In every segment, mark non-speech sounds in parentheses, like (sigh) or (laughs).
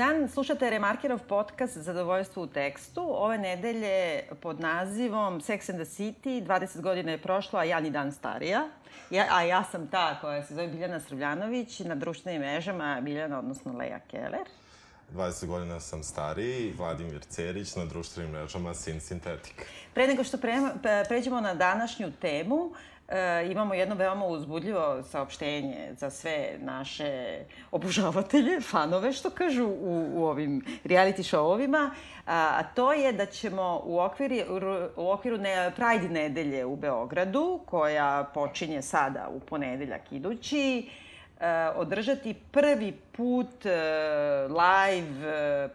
Dan, slušate Remarkerov podcast Zadovoljstvo u tekstu. Ove nedelje pod nazivom Sex and the City, 20 godina je prošlo, a ja ni dan starija. Ja, a ja sam ta koja se zove Biljana Srbljanović, na društvenim mrežama Biljana, odnosno Leja Keller. 20 godina sam stariji, Vladimir Cerić, na društvenim mrežama Sin Synthetic. Pre nego što pre, pređemo na današnju temu, e, imamo jedno veoma uzbudljivo saopštenje za sve naše obožavatelje, fanove, što kažu u, u ovim reality showovima, a, a to je da ćemo u, okviri, u okviru ne, Pride nedelje u Beogradu, koja počinje sada u ponedeljak idući, e, održati prvi put e, live e,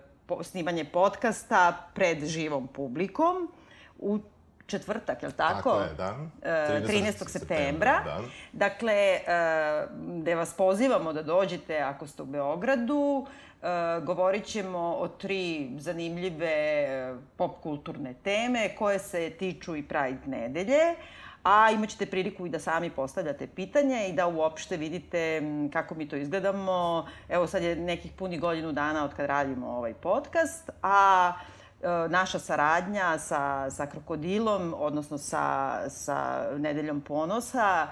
snimanje podcasta pred živom publikom u četvrtak, je li tako? Tako je, da. 13. 13. septembra. Da. Dakle, e, gde vas pozivamo da dođete ako ste u Beogradu. E, govorit ćemo o tri zanimljive pop kulturne teme koje se tiču i Pride nedelje a imaćete priliku i da sami postavljate pitanje i da uopšte vidite kako mi to izgledamo. Evo sad je nekih puni godinu dana od kad radimo ovaj podcast, a E, naša saradnja sa, sa Krokodilom, odnosno sa, sa Nedeljom ponosa,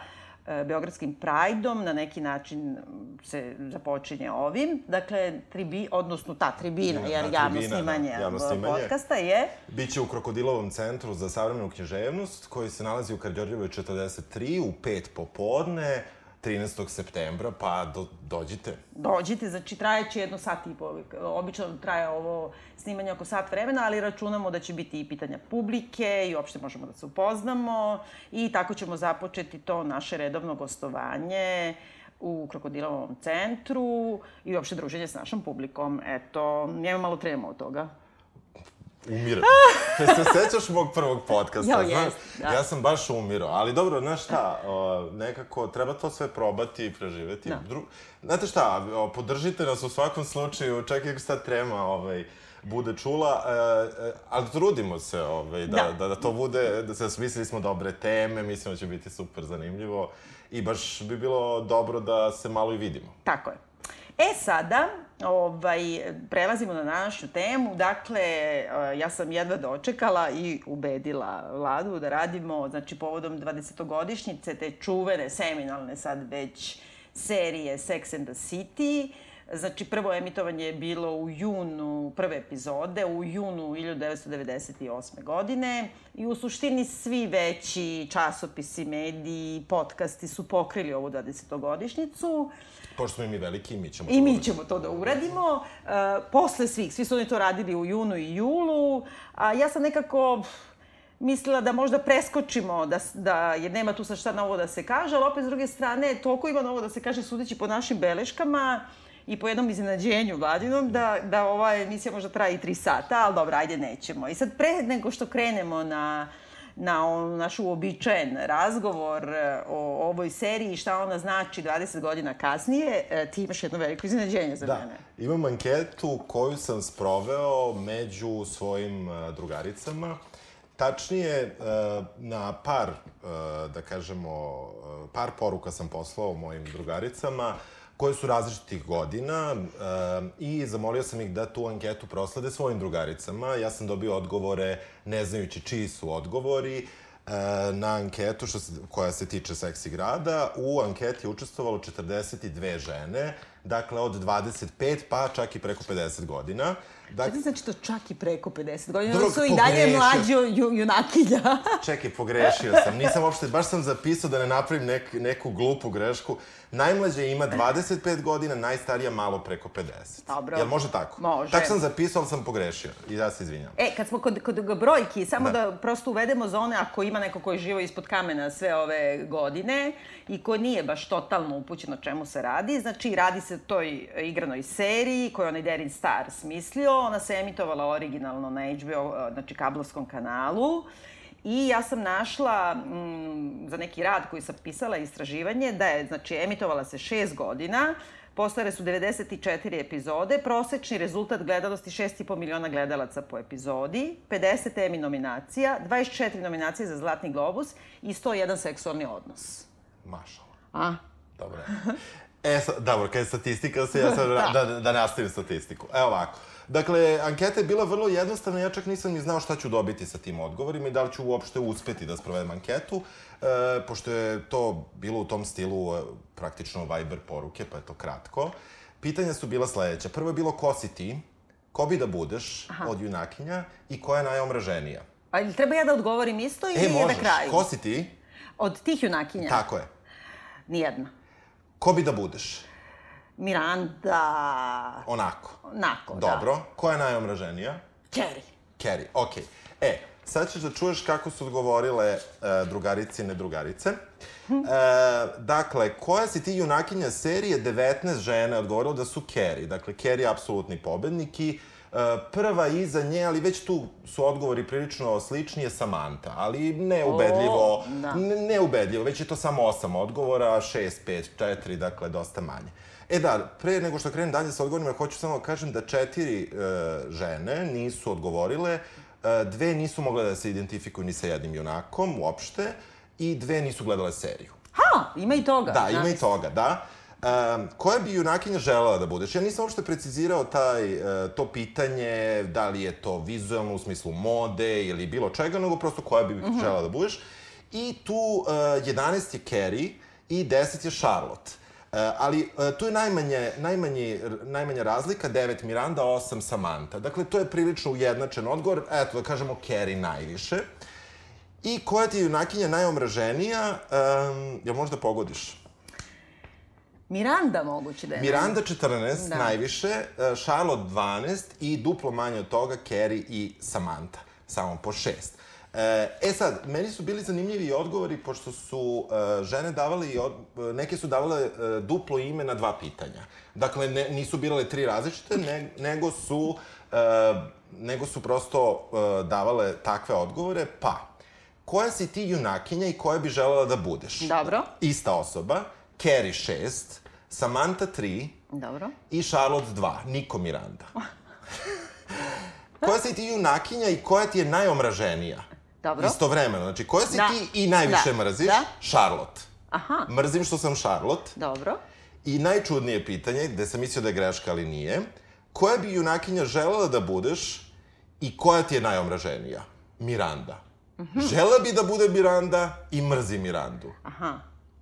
e, Beogradskim Prajdom, na neki način se započinje ovim. Dakle, tribi, odnosno ta tribina, da, jer javno tribina, snimanje, da, javno snimanje podcasta je... Biće u Krokodilovom centru za savremenu književnost, koji se nalazi u Karđorđevoj 43 u 5 popodne 13. septembra, pa do, dođite. Dođite, znači trajeće jedno sat i po. Obično traje ovo snimanje oko sat vremena, ali računamo da će biti i pitanja publike i uopšte možemo da se upoznamo i tako ćemo započeti to naše redovno gostovanje u Krokodilovom centru i uopšte druženje s našom publikom. Eto, njema malo trema od toga umirao. Te (laughs) se sećaš mog prvog podcasta, jo, znaš? Da. Ja sam baš umirao, ali dobro, znaš šta, o, nekako treba to sve probati i preživeti. Da. Dru... Znate šta, o, podržite nas u svakom slučaju, čak i ako sad trema, ovaj, bude čula, e, e, ali trudimo se ovaj, da, da. da, da to bude, da se smislili smo dobre teme, mislimo da će biti super zanimljivo i baš bi bilo dobro da se malo i vidimo. Tako je. E sada, ovaj, prelazimo na današnju temu. Dakle, eh, ja sam jedva dočekala i ubedila vladu da radimo, znači, povodom 20-godišnjice te čuvene, seminalne sad već serije Sex and the City. Znači, prvo emitovanje je bilo u junu prve epizode, u junu 1998. godine i u suštini svi veći časopisi, mediji, podcasti su pokrili ovu 20-godišnjicu. Pošto smo i mi veliki, mi ćemo I mi ćemo to da uradimo. Uh, posle svih, svi su oni to radili u junu i julu, a ja sam nekako mislila da možda preskočimo, da, da je nema tu sa šta novo da se kaže, ali opet s druge strane, toliko ima novo da se kaže sudeći po našim beleškama i po jednom iznenađenju vladinom, da, da ova emisija možda traje i tri sata, ali dobro, ajde, nećemo. I sad pre nego što krenemo na na on, naš uobičajen razgovor e, o ovoj seriji i šta ona znači 20 godina kasnije, e, ti imaš jedno veliko iznenađenje za da. mene. Imam anketu koju sam sproveo među svojim e, drugaricama. Tačnije, na par, da kažemo, par poruka sam poslao mojim drugaricama koje su različitih godina uh, i zamolio sam ih da tu anketu proslede svojim drugaricama. Ja sam dobio odgovore ne znajući čiji su odgovori na anketu što se, koja se tiče seksi grada. U anketi je učestvovalo 42 žene, dakle od 25 pa čak i preko 50 godina. Dakle, Šta znači to čak i preko 50 godina? Drug, su i dalje mlađi ju, junakinja. Čekaj, pogrešio sam. Nisam uopšte, baš sam zapisao da ne napravim nek, neku glupu grešku. Najmlađa ima 25 godina, najstarija malo preko 50. Dobro. Jel može tako? Može. Tako sam zapisao, ali sam pogrešio. I ja se izvinjam. E, kad smo kod, kod brojki, samo da. da prosto uvedemo za one, ako ima neko koji živo ispod kamena sve ove godine i ko nije baš totalno upućen o čemu se radi, znači radi se o toj igranoj seriji koju onaj Derin Star smislio. Ona se emitovala originalno na HBO, znači kablovskom kanalu. I ja sam našla m, za neki rad koji sam pisala istraživanje da je, znači, emitovala se šest godina, Postare su 94 epizode, prosečni rezultat gledalosti 6,5 miliona gledalaca po epizodi, 50 Emmy nominacija, 24 nominacije za Zlatni globus i 101 seksualni odnos. Mašala. A? Dobro. E, dobro, kad je statistika, se ja sad (laughs) da, da, da nastavim statistiku. Evo ovako. Dakle, anketa je bila vrlo jednostavna, ja čak nisam ni znao šta ću dobiti sa tim odgovorima i da li ću uopšte uspeti da sprovedem anketu, e, pošto je to bilo u tom stilu e, praktično Viber poruke, pa je to kratko. Pitanja su bila sledeća. Prvo je bilo ko si ti, ko bi da budeš Aha. od junakinja i koja je najomraženija. A ili treba ja da odgovorim isto ili E, je na možeš. kraju? Ko si ti? Od tih junakinja? Tako je. Nijedna. Ko bi da budeš? Miranda... Onako. Onako, Dobro. Ko je najomraženija? da. Carrie. Carrie, okej. E, sad ćeš da čuješ kako su odgovorile e, drugarice i nedrugarice. E, dakle, koja si ti junakinja serije? 19 žena je odgovorilo da su Carrie. Dakle, Carrie je apsolutni pobednik i e, prva iza nje, ali već tu su odgovori prilično slični, je Samantha. Ali neubedljivo, O, da. ne, neubedljivo, već je to samo osam odgovora, 6, 5, 4, dakle, dosta manje. E da, pre nego što krenem dalje sa odgovorima, hoću samo da kažem da četiri e, žene nisu odgovorile, e, dve nisu mogle da se identifikuju ni sa jednim junakom uopšte i dve nisu gledale seriju. Ha, ima i toga. Da, ima i toga, da. Um, koja bi junakinja želela da budeš? Ja nisam uopšte precizirao taj, e, to pitanje, da li je to vizualno u smislu mode ili bilo čega, nego prosto koja bi Mhm. želela da budeš. I tu uh, 11 je Carrie i 10 je Charlotte. Uh, ali uh, tu je najmanje, najmanje, najmanja razlika, 9 Miranda, 8 Samantha. Dakle, to je prilično ujednačen odgovor, eto da kažemo Carrie najviše. I koja ti je junakinja najomraženija, um, jel možda pogodiš? Miranda moguće da je. Miranda 14, Da. da. najviše, e, Charlotte 12 i duplo manje od toga Carrie i Samantha, samo po 6. E, e sad, meni su bili zanimljivi odgovori, pošto su e, žene davale, i od, e, neke su davale e, duplo ime na dva pitanja. Dakle, ne, nisu birale tri različite, ne, nego su, e, nego su prosto e, davale takve odgovore, pa, koja si ti junakinja i koja bi želela da budeš? Dobro. Ista osoba, Carrie 6, Samantha 3 Dobro. i Charlotte 2, Niko Miranda. (laughs) koja si ti junakinja i koja ti je najomraženija? Dobro. Istovremeno, znači koja si Da. ti i najviše Da. mrziš? Da. Charlotte. Aha, Mrzim što sam Charlotte. dobro. I najčudnije pitanje, gde sam mislio da je greška, ali nije, koja bi junakinja želela da budeš i koja ti je najomraženija? Miranda. Mhm. Žela bi da bude Miranda i mrzi Mirandu. Aha.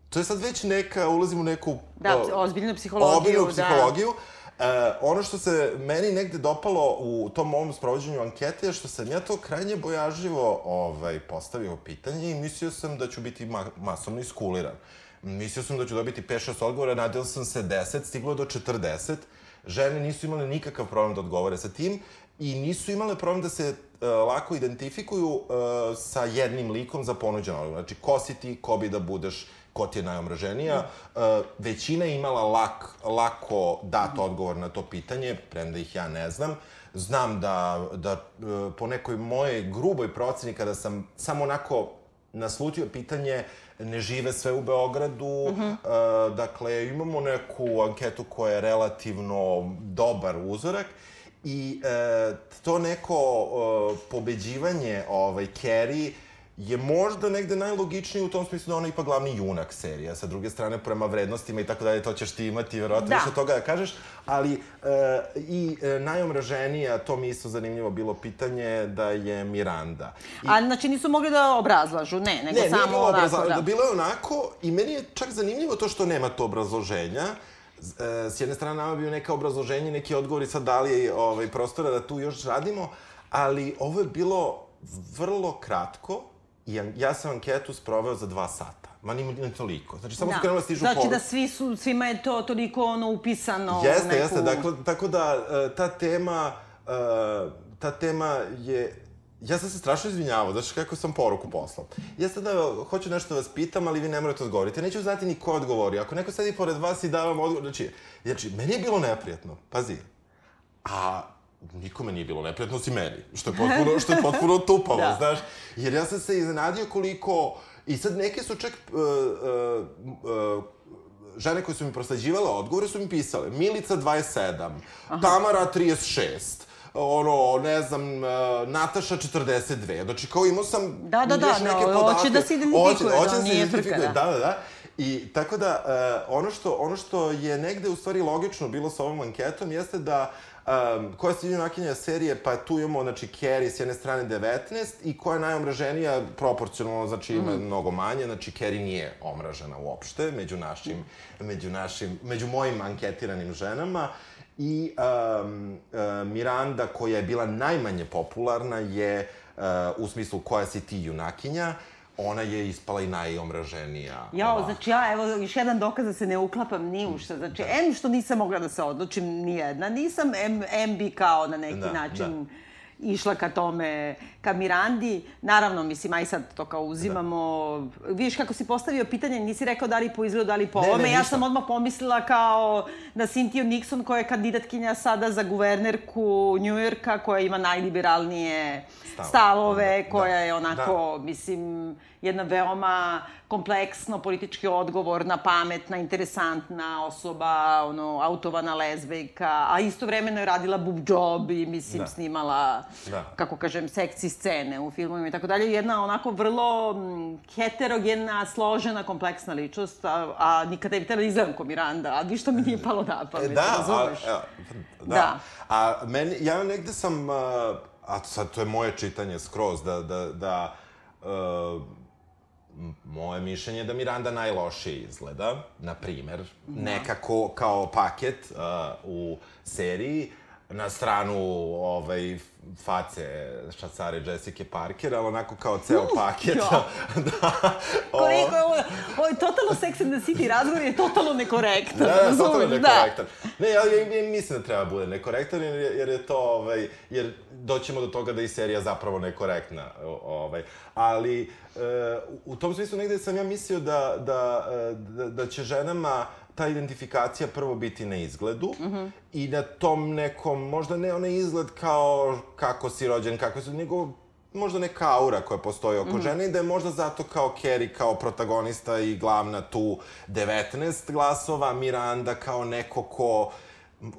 To je sad već neka, ulazim u neku... Da, ozbiljnu psihologiju, Ozbiljnu da. E, ono što se meni negde dopalo u tom mom sprovođenju ankete je što sam ja to krajnje bojažljivo ovaj, postavio pitanje i mislio sam da ću biti ma masovno iskuliran. Mislio sam da ću dobiti 5-6 odgovora, nadeo sam se 10, stiglo do 40. Žene nisu imale nikakav problem da odgovore sa tim i nisu imale problem da se e, lako identifikuju e, sa jednim likom za ponuđen odgovor. Znači, ko si ti, ko bi da budeš, ko ti je najomraženija. E, većina je imala lak, lako dat odgovor na to pitanje, premda ih ja ne znam. Znam da, da e, po nekoj mojej gruboj proceni, kada sam samo onako naslutio pitanje, ne žive sve u Beogradu, uh -huh. e, dakle, imamo neku anketu koja je relativno dobar uzorak i e, to neko e, pobeđivanje ovaj, Carrie je možda negde najlogičnije u tom smislu da ona je ipak glavni junak serija. Sa druge strane, prema vrednostima i tako dalje, to ćeš ti imati, verovatno Da. više toga da kažeš, ali e, i e, najomraženija, to mi isto zanimljivo bilo pitanje, da je Miranda. I, A znači nisu mogli da obrazlažu, ne, nego ne, samo bilo onako, obrazloženja, da. bilo je onako i meni je čak zanimljivo to što nema to obrazloženja. Z- e, S jedne strane nama bio neka obrazloženje, neki odgovori sad da li je ovaj, prostora da tu još radimo, ali ovo je bilo vrlo kratko i ja sam anketu sproveo za dva sata. Ma ni, ni toliko. Znači, samo su krenule da stižu Znači poruke. da svi su, svima je to toliko ono upisano Jeste, neku... jeste, dakle, tako da e, ta tema, e, ta tema je Ja sam se strašno izvinjavao, znaš kako sam poruku poslao. Ja sada hoću nešto da vas pitam, ali vi ne morate odgovoriti. Neću znati ni ko odgovori. Ako neko sedi pored vas i da vam odgovor, znači, znači, meni je bilo neprijatno, pazi. A nikome nije bilo neprijatno, si meni. Što je potpuno, što je potpuno (laughs) tupavo, Da. znaš. Jer ja sam se iznenadio koliko... I sad neke su čak... Uh, uh, uh, žene koje su mi prosleđivale odgovore su mi pisale Milica 27, Tamara 36, ono, ne znam, uh, Nataša 42. Znači, kao imao sam Da, da, da, neke hoće podatke. da se identifikuje, Hoće, hoće da, da nije frka, da. da, da, da. I tako da, uh, ono, što, ono što je negde u stvari logično bilo sa ovom anketom jeste da Um, koja se junakinja serije, pa tu imamo, znači, Carrie s jedne strane 19 i koja je najomraženija proporcionalno, znači ima mm. mnogo manje, znači Carrie nije omražena uopšte među našim, mm. među našim, među mojim anketiranim ženama. I um, uh, Miranda, koja je bila najmanje popularna, je uh, u smislu koja si ti junakinja, ona je ispala i najomraženija. Jao, ovako. znači ja, evo, još jedan dokaz da se ne uklapam ni u što. Znači, da. M što nisam mogla da se odlučim, ni jedna nisam, M, M bi kao na neki da, način... Da išla ka tome, ka Mirandi. Naravno, mislim, aj sad to kao uzimamo. Da. Vidiš kako si postavio pitanje, nisi rekao da li po izgledu, da li po ovome. Ja sam odmah pomislila kao na Cynthia Nixon, koja je kandidatkinja sada za guvernerku Njujorka, koja ima najliberalnije Stav. stavove, da. koja je onako, da. mislim, jedna veoma kompleksno, politički odgovorna, pametna, interesantna osoba, ono, autovana lezbejka, a istovremeno je radila boob job i, mislim, da. snimala, da. kako kažem, sekci scene u filmovima i tako dalje. Jedna onako vrlo heterogena, složena, kompleksna ličnost, a, a nikada je htjela izgledam ko Miranda, a što mi nije palo na pamet, da, razumeš? A, a, da, da. A meni, ja negde sam, a sad to je moje čitanje skroz, da, da, da uh, moje mišljenje je da Miranda najlošije izgleda, na primer, da. nekako kao paket uh, u seriji, na stranu ovaj, face šacare Jessica Parker, ali onako kao ceo paket. (laughs) da. (laughs) Koliko je ovo, ovo je totalno Sex and the City razgovor je totalno nekorektan. Da, da, totalno da. nekorektan. Da. Ne, ja, ja, ja mislim da treba bude nekorektan, jer, jer je to, ovaj, jer doćemo do toga da je serija zapravo nekorektna. Ovaj. Ali, e, u tom smislu negde sam ja mislio da, da, e, da, da će ženama ta identifikacija prvo biti na izgledu mm -hmm. i na tom nekom, možda ne onaj izgled kao kako si rođen, kako si, nego možda neka aura koja postoji oko mm -hmm. žene i da je možda zato kao Carrie kao protagonista i glavna tu 19 glasova, Miranda kao neko ko uh,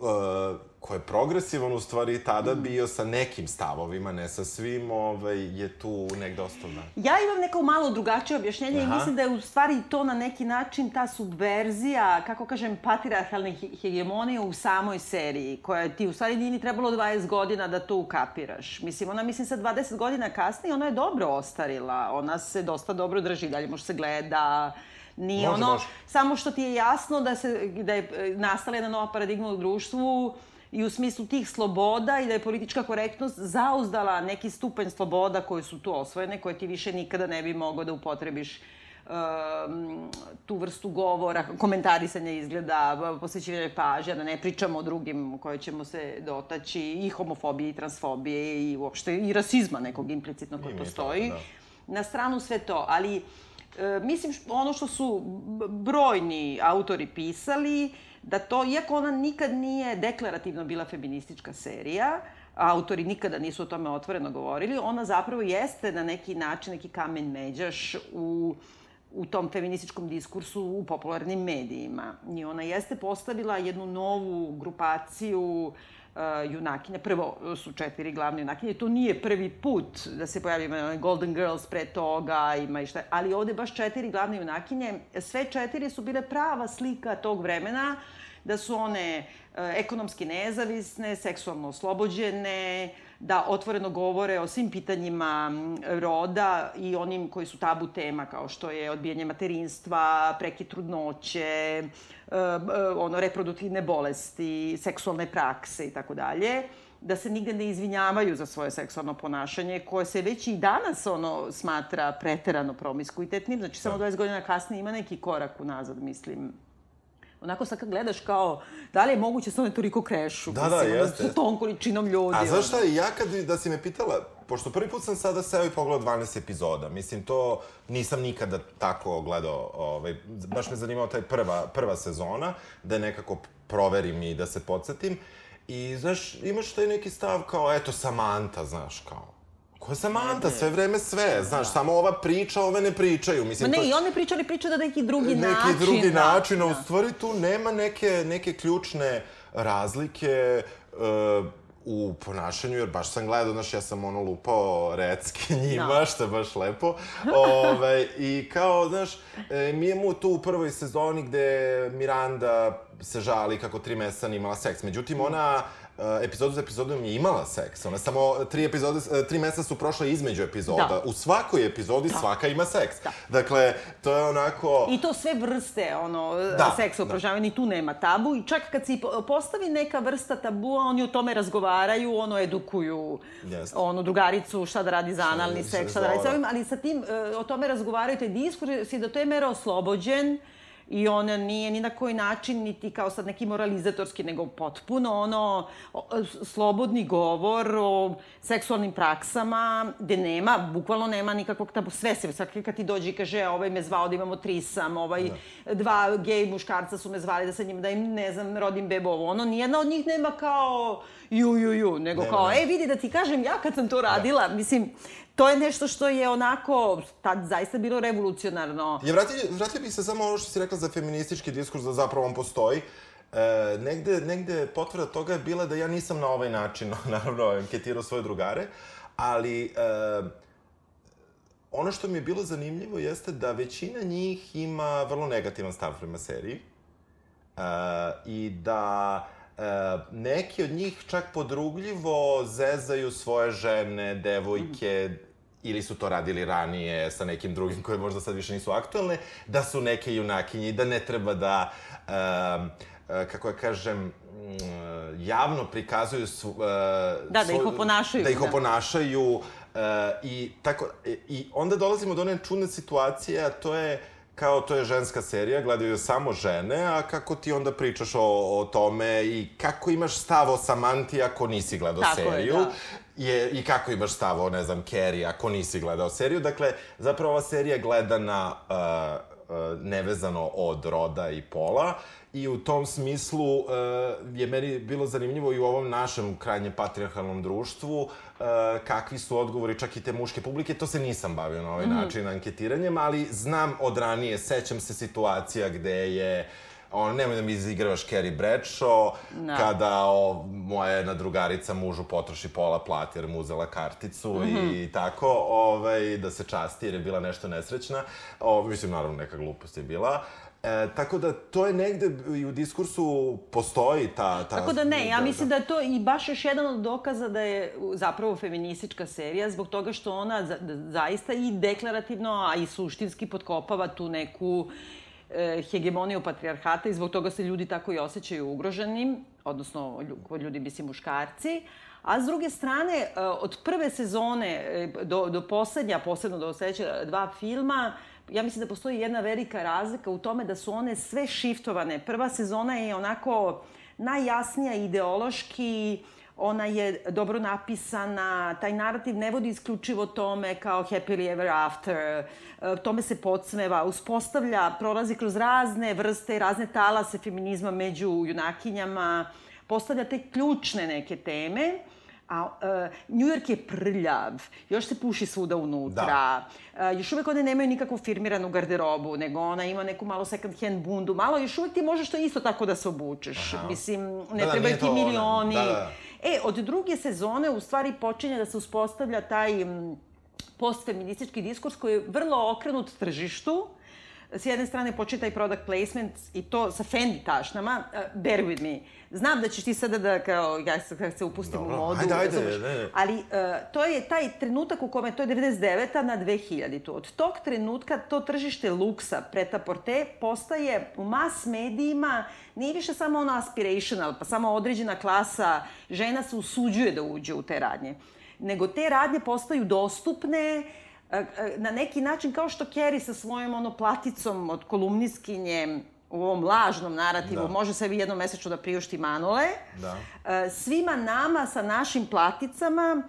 ko je progresivan u stvari tada mm. bio sa nekim stavovima, ne sa svim, ovaj, je tu negde ostao da. Ja imam neko malo drugačije objašnjenje Aha. i mislim da je u stvari to na neki način ta subverzija, kako kažem, patriarhalne hegemonije u samoj seriji, koja ti u stvari nije ni trebalo 20 godina da to ukapiraš. Mislim, ona mislim sa 20 godina kasnije, ona je dobro ostarila, ona se dosta dobro drži, dalje može se gleda, Nije može, ono, može. samo što ti je jasno da, se, da je nastala jedna nova paradigma u društvu i u smislu tih sloboda i da je politička korektnost zauzdala neki stupanj sloboda koje su tu osvojene, koje ti više nikada ne bi mogao da upotrebiš um, tu vrstu govora, komentarisanja izgleda, posvećivanja pažnja, da ne pričamo o drugim koje ćemo se dotaći, i homofobije, i transfobije, i uopšte i rasizma nekog implicitno koji postoji. To, da. Na stranu sve to, ali e, mislim ono što su brojni autori pisali, da to, iako ona nikad nije deklarativno bila feministička serija, autori nikada nisu o tome otvoreno govorili, ona zapravo jeste na neki način neki kamen međaš u u tom feminističkom diskursu u popularnim medijima. I ona jeste postavila jednu novu grupaciju uh, uh, junakinja. Prvo su četiri glavne junakinje. To nije prvi put da se pojavljaju Golden Girls pre toga, ima i šta. Ali ovde baš četiri glavne junakinje. Sve četiri su bile prava slika tog vremena da su one uh, ekonomski nezavisne, seksualno oslobođene, da otvoreno govore o svim pitanjima roda i onim koji su tabu tema, kao što je odbijanje materinstva, preki trudnoće, Eh, eh, ono, reproduktivne bolesti, seksualne prakse i tako dalje, da se nigde ne izvinjavaju za svoje seksualno ponašanje, koje se već i danas ono smatra preterano promiskuitetnim, znači samo 20 da. godina kasnije ima neki korak unazad, mislim. Onako sad kad gledaš kao, da li je moguće sa one toliko krešu? Da, da, jeste. Sa tom količinom ljudi. A znaš šta, ja kad, da si me pitala, pošto prvi put sam sada seo i pogledao 12 epizoda, mislim, to nisam nikada tako gledao, ovaj, baš me zanimao taj prva, prva sezona, da nekako proverim i da se podsjetim. I, znaš, imaš taj neki stav kao, eto, Samanta, znaš, kao, Ko je Samanta, sve vreme sve, znaš, da. samo ova priča, ove ne pričaju. Mislim, Ma ne, to... i on ne priča, ali priča da neki drugi neki način. Neki drugi da. način, a u da. stvari tu nema neke, neke ključne razlike uh, u ponašanju, jer baš sam gledao, znaš, ja sam ono lupao recki (laughs) njima, no. što je baš lepo. Ove, I kao, znaš, e, mi imamo tu u prvoj sezoni gde Miranda se žali kako tri meseca nije imala seks. Međutim, ona epizodu za epizodom je imala seks. Ona samo tri epizode, uh, tri meseca su prošle između epizoda. Da. U svakoj epizodi da. svaka ima seks. Da. Dakle, to je onako... I to sve vrste, ono, da. seksa uprožavanja, da. tu nema tabu. I čak kad se postavi neka vrsta tabua, oni o tome razgovaraju, ono, edukuju yes. ono, drugaricu šta da radi za analni seks, šta da radi sa ovim, ali sa tim, uh, o tome razgovaraju, taj diskurs je do te mere oslobođen, i ona nije ni na koji način niti kao sad neki moralizatorski, nego potpuno ono slobodni govor o seksualnim praksama, gde nema, bukvalno nema nikakvog tabu, sve se, svaki kad ti dođe i kaže, ovaj me zvao da imamo trisam, ovaj da. dva gej muškarca su me zvali da sa njim, da im, ne znam, rodim bebovo, ono, nijedna od njih nema kao ju, ju, ju, nego nema, kao, ej, vidi da ti kažem ja kad sam to radila, da. mislim, to je nešto što je onako tad zaista bilo revolucionarno. Ja vratio, vratio bih se samo ono što si rekla za feministički diskurs, da zapravo on postoji. E, negde, negde potvrda toga je bila da ja nisam na ovaj način, (laughs) naravno, anketirao svoje drugare, ali e, ono što mi je bilo zanimljivo jeste da većina njih ima vrlo negativan stav prema seriji e, i da neki od njih čak podrugljivo zezaju svoje žene, devojke, ili su to radili ranije sa nekim drugim koje možda sad više nisu aktualne, da su neke junakinje da ne treba da, e, kako ja kažem, mm, javno prikazuju su, uh, da, da ih oponašaju. Da ih da. oponašaju uh, i tako i onda dolazimo do one čudne situacije, a to je kao to je ženska serija, gledaju samo žene, a kako ti onda pričaš o, o tome i kako imaš stav o Samanti ako nisi gledao Tako seriju. Je, da. je, I kako imaš stav o, ne znam, Kerry ako nisi gledao seriju. Dakle, zapravo ova serija gledana uh, uh, nevezano od roda i pola I u tom smislu uh, je meni bilo zanimljivo i u ovom našem krajnje patriarhalnom društvu uh, kakvi su odgovori čak i te muške publike. To se nisam bavio na ovaj mm. način anketiranjem, ali znam od ranije, sećam se situacija gde je on, nemoj da mi izigravaš Carrie Bradshaw, no. kada o, moja jedna drugarica mužu potroši pola plati jer mu uzela karticu mm -hmm. i tako, ovaj, da se časti jer je bila nešto nesrećna. O, mislim, naravno, neka glupost je bila. E, tako da to je negde i u diskursu postoji ta... ta tako da ne, ja mislim da. da je to i baš još jedan od dokaza da je zapravo feministička serija zbog toga što ona za, da, zaista i deklarativno, a i suštinski potkopava tu neku e, hegemoniju patrijarhata i zbog toga se ljudi tako i osjećaju ugroženim, odnosno ljudi, mislim, muškarci. A s druge strane, e, od prve sezone e, do, do poslednja, posebno do sledeća dva filma, ja mislim da postoji jedna velika razlika u tome da su one sve shiftovane. Prva sezona je onako najjasnija ideološki, ona je dobro napisana, taj narativ ne vodi isključivo tome kao happily ever after, e, tome se podsmeva, uspostavlja, prolazi kroz razne vrste, razne talase feminizma među junakinjama, postavlja te ključne neke teme A uh, New York je prljav, još se puši svuda unutra. Da. Uh, još uvek one nemaju nikakvu firmiranu garderobu, nego ona ima neku malo second hand bundu. Malo, još uvek ti možeš to isto tako da se obučeš. Aha. Mislim, ne da, da trebaju da, ti milioni. Da, da. E, od druge sezone u stvari počinje da se uspostavlja taj postfeministički diskurs koji je vrlo okrenut tržištu, s jedne strane počne taj product placement i to sa Fendi tašnama, uh, bear with me. Znam da ćeš ti sada da, kao, ja se, kako se upustim Dobro. u modu. Ajde, ajde, ne, ne. Ali uh, to je taj trenutak u kome, to je 99. na 2000. Od tog trenutka to tržište luksa, preta porte, postaje u mas medijima, nije više samo ono aspirational, pa samo određena klasa žena se usuđuje da uđe u te radnje. Nego te radnje postaju dostupne, na neki način kao što Kerry sa svojom ono platicom od kolumniskinje u ovom lažnom narativu da. može sebi jednom mesečno da priušti manole. Da. Svima nama sa našim platicama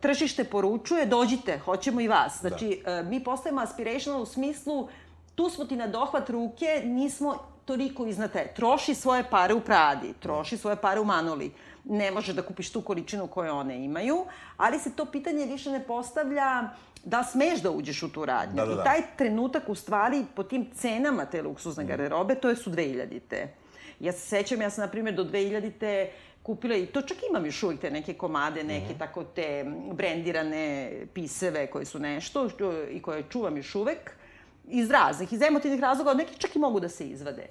tržište poručuje dođite, hoćemo i vas. Da. Znači, da. mi postajemo aspirational u smislu tu smo ti na dohvat ruke, nismo toliko iznad te. Troši svoje pare u Pradi, troši svoje pare u Manoli. Ne može da kupiš tu količinu koju one imaju, ali se to pitanje više ne postavlja da smeš da uđeš u tu radnju. Da, da, da. I taj trenutak u stvari po tim cenama te luksuzne mm. garderobe, to je su 2000-te. Ja se sećam, ja sam, na primjer, do 2000-te kupila i to čak imam još uvijek te neke komade, neke mm. tako te brendirane piseve koji su nešto što, i koje čuvam još uvek iz raznih, iz emotivnih razloga, neki čak i mogu da se izvade.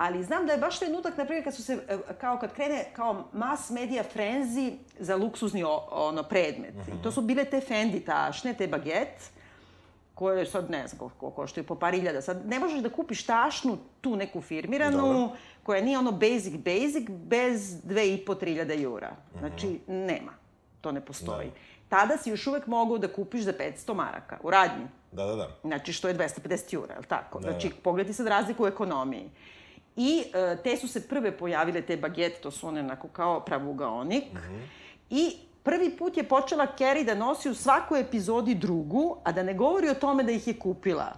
Ali znam da je baš trenutak, na primjer, kad su se, e, kao kad krene kao mass media frenzi za luksuzni ono, predmet. Mm -hmm. I to su bile te Fendi tašne, te baget, koje sad ne znam koliko koštaju, po par iljada. Sad ne možeš da kupiš tašnu, tu neku firmiranu, Dobro. koja nije ono basic basic, bez dve i po, tri iljada jura. Znači, mm -hmm. nema. To ne postoji. Da. Tada si još uvek mogao da kupiš za 500 maraka u radnji. Da, da, da. Znači, što je 250 jura, je li tako? Da, znači, da. pogledaj sad razliku u ekonomiji. I e, te su se prve pojavile, te bagete, to su one onako kao pravugaonik. Mm -hmm. I prvi put je počela Carrie da nosi u svakoj epizodi drugu, a da ne govori o tome da ih je kupila.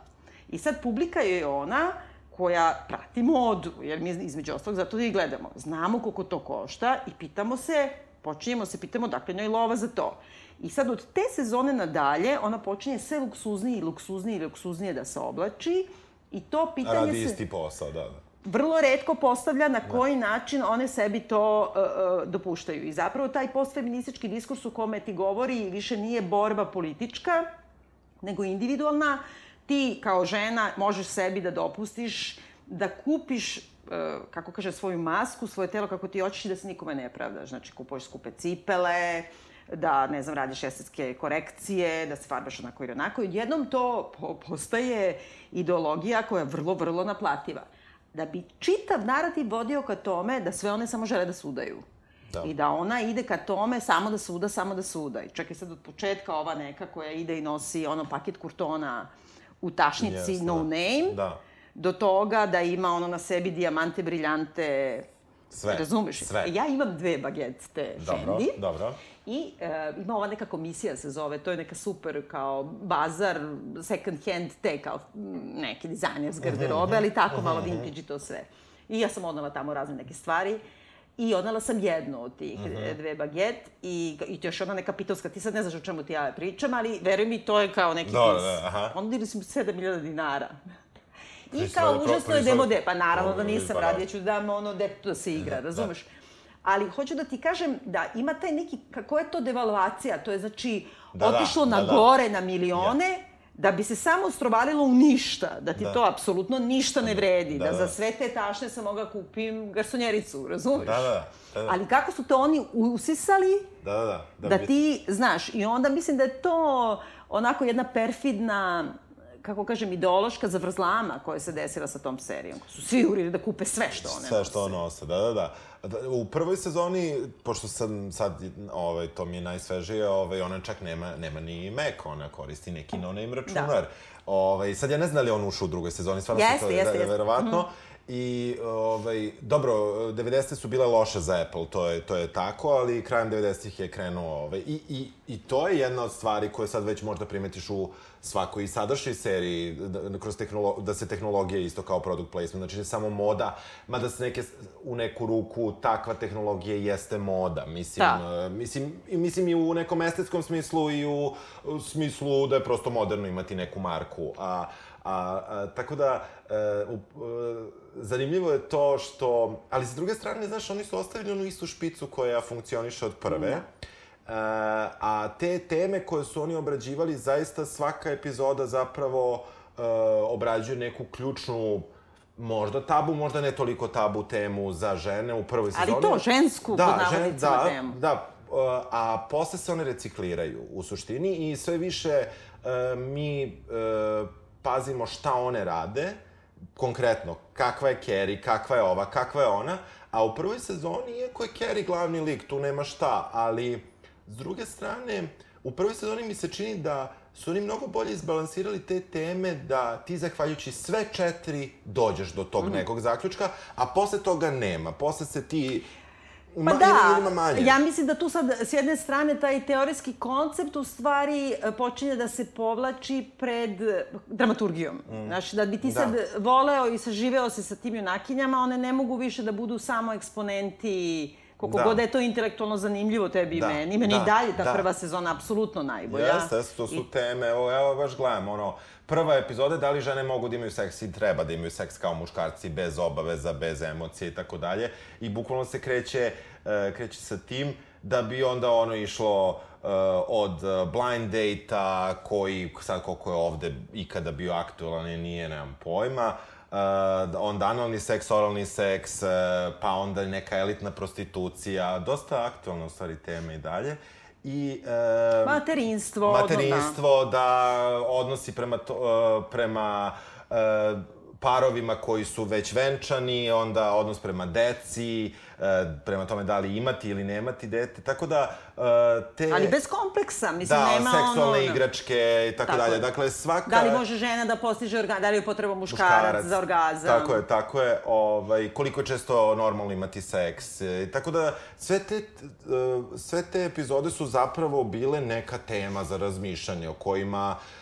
I sad publika je ona koja prati modu, jer mi između ostalog zato da ih gledamo. Znamo koliko to košta i pitamo se, počinjemo se, pitamo dakle njoj lova za to. I sad od te sezone nadalje ona počinje sve luksuznije i luksuznije i luksuznije da se oblači i to pitanje Radi se... Radi isti posao, da, da vrlo redko postavlja na da. koji način one sebi to uh, dopuštaju. I zapravo taj postfeministički diskurs u kome ti govori više nije borba politička, nego individualna. Ti kao žena možeš sebi da dopustiš da kupiš uh, kako kaže, svoju masku, svoje telo kako ti hoćeš i da se nikome ne pravdaš. Znači, kupuješ skupe cipele, da, ne znam, radiš estetske korekcije, da se farbaš onako ili onako. Jednom to postaje ideologija koja je vrlo, vrlo naplativa da bi čitav narativ vodio ka tome da sve one samo žele da sudaju. Da. I da ona ide ka tome samo da suda, samo da suda. I čekaj sad od početka ova neka koja ide i nosi ono paket kurtona u tašnici yes, no da. name, da. do toga da ima ono na sebi dijamante, briljante, Sve. Razumeš? Sve. Ja imam dve bagete dobro, Fendi. Dobro. I e, ima ova neka komisija se zove, to je neka super kao bazar, second hand te kao neke dizajner z garderobe, mhm, ali tako malo mhm, mhm. vintage i to sve. I ja sam odnala tamo razne neke stvari. I odnala sam jednu od tih uh -huh. dve baget i, i to još ona neka pitovska, ti sad ne znaš o čemu ti ja pričam, ali veruj mi, to je kao neki da, da, aha. Onda sam 7000 dinara. I kao užasno je demode. Pa naravno da nisam, radije ću da ono detetu da se igra, razumeš? Ali hoću da ti kažem da ima taj neki, kako je to devalvacija, to je znači da, da otišlo da, na da, gore na milione, ja. da bi se samo strovalilo u ništa, da ti da. to apsolutno ništa ne vredi, da, da, da za sve te tašne sam mogla kupim garsonjericu, razumeš? Da, da, da, da. Ali kako su to oni usisali, da, da, da, da, da ti, znaš, i onda mislim da je to onako jedna perfidna kako kažem, ideološka zavrzlama koja se desila sa tom serijom. Su svi urili da kupe sve što one sve što one nose, da, da, da. U prvoj sezoni, pošto sam sad, ovaj, to mi je najsvežije, ovaj, ona čak nema, nema ni Mac, ona koristi neki no-name računar. Da. Ovaj, sad ja ne znam da li on ušao u drugoj sezoni, stvarno jeste, se to jeste, jeste. verovatno. Mm -hmm. I, ovaj, dobro, 90. su bile loše za Apple, to je, to je tako, ali krajem 90-ih je krenuo, ovaj, i, i, i to je jedna od stvari koje sad već možda primetiš u svakoj sadašnjoj seriji, da, kroz tehnolo, da se tehnologija isto kao product placement, znači ne samo moda, mada se neke, u neku ruku takva tehnologija jeste moda, mislim, da. Uh, mislim, i, mislim i u nekom estetskom smislu i u, u smislu da je prosto moderno imati neku marku, a, a, a tako da, uh, uh, zanimljivo je to što, ali sa druge strane, znaš, oni su ostavili onu istu špicu koja funkcioniše od prve, da E, a te teme koje su oni obrađivali, zaista svaka epizoda zapravo uh, obrađuje neku ključnu možda tabu, možda ne toliko tabu temu za žene u prvoj sezoni. Ali to, žensku, da, žen, da, temu. Da, uh, a posle se one recikliraju u suštini i sve više uh, mi uh, pazimo šta one rade, konkretno, kakva je Carrie, kakva je ova, kakva je ona, a u prvoj sezoni, iako je Carrie glavni lik, tu nema šta, ali S druge strane, u prvoj sezoni mi se čini da su oni mnogo bolje izbalansirali te teme da ti zahvaljujući sve četiri dođeš do tog mm. nekog zaključka, a posle toga nema. Posle se ti Pa da, ima manje. ja mislim da tu sad, s jedne strane, taj teorijski koncept u stvari e, počinje da se povlači pred dramaturgijom. Mm. Znači, da bi ti da. sad voleo i saživeo se sa tim junakinjama, one ne mogu više da budu samo eksponenti Koliko da. god je to intelektualno zanimljivo tebi da. i meni, meni da. i dalje ta da. prva sezona apsolutno najbolja. Jeste, jeste, to su I... teme, evo, evo baš gledam, ono, prva epizoda da li žene mogu da imaju seks i treba da imaju seks kao muškarci, bez obaveza, bez emocije i tako dalje. I bukvalno se kreće, uh, kreće sa tim da bi onda ono išlo uh, od blind data koji sad koliko je ovde ikada bio aktualan i nije, nemam pojma, uh, onda analni seks, oralni seks, uh, pa onda neka elitna prostitucija, dosta aktualna u stvari teme i dalje. I, uh, materinstvo. Materinstvo, da. da odnosi prema, to, prema uh, parovima koji su već venčani, onda odnos prema deci, E, prema tome da li imati ili nemati dete, tako da e, te... Ali bez kompleksa, mislim, da, nema ono... Da, seksualne igračke i tako, tako dalje. Dakle, svaka... Da li može žena da postiže orgazam, da li je potreba muškarac, muškarac za orgazam? Tako je, tako je. Ovaj, koliko je često normalno imati seks. E, tako da, sve te, sve te epizode su zapravo bile neka tema za razmišljanje o kojima Uh,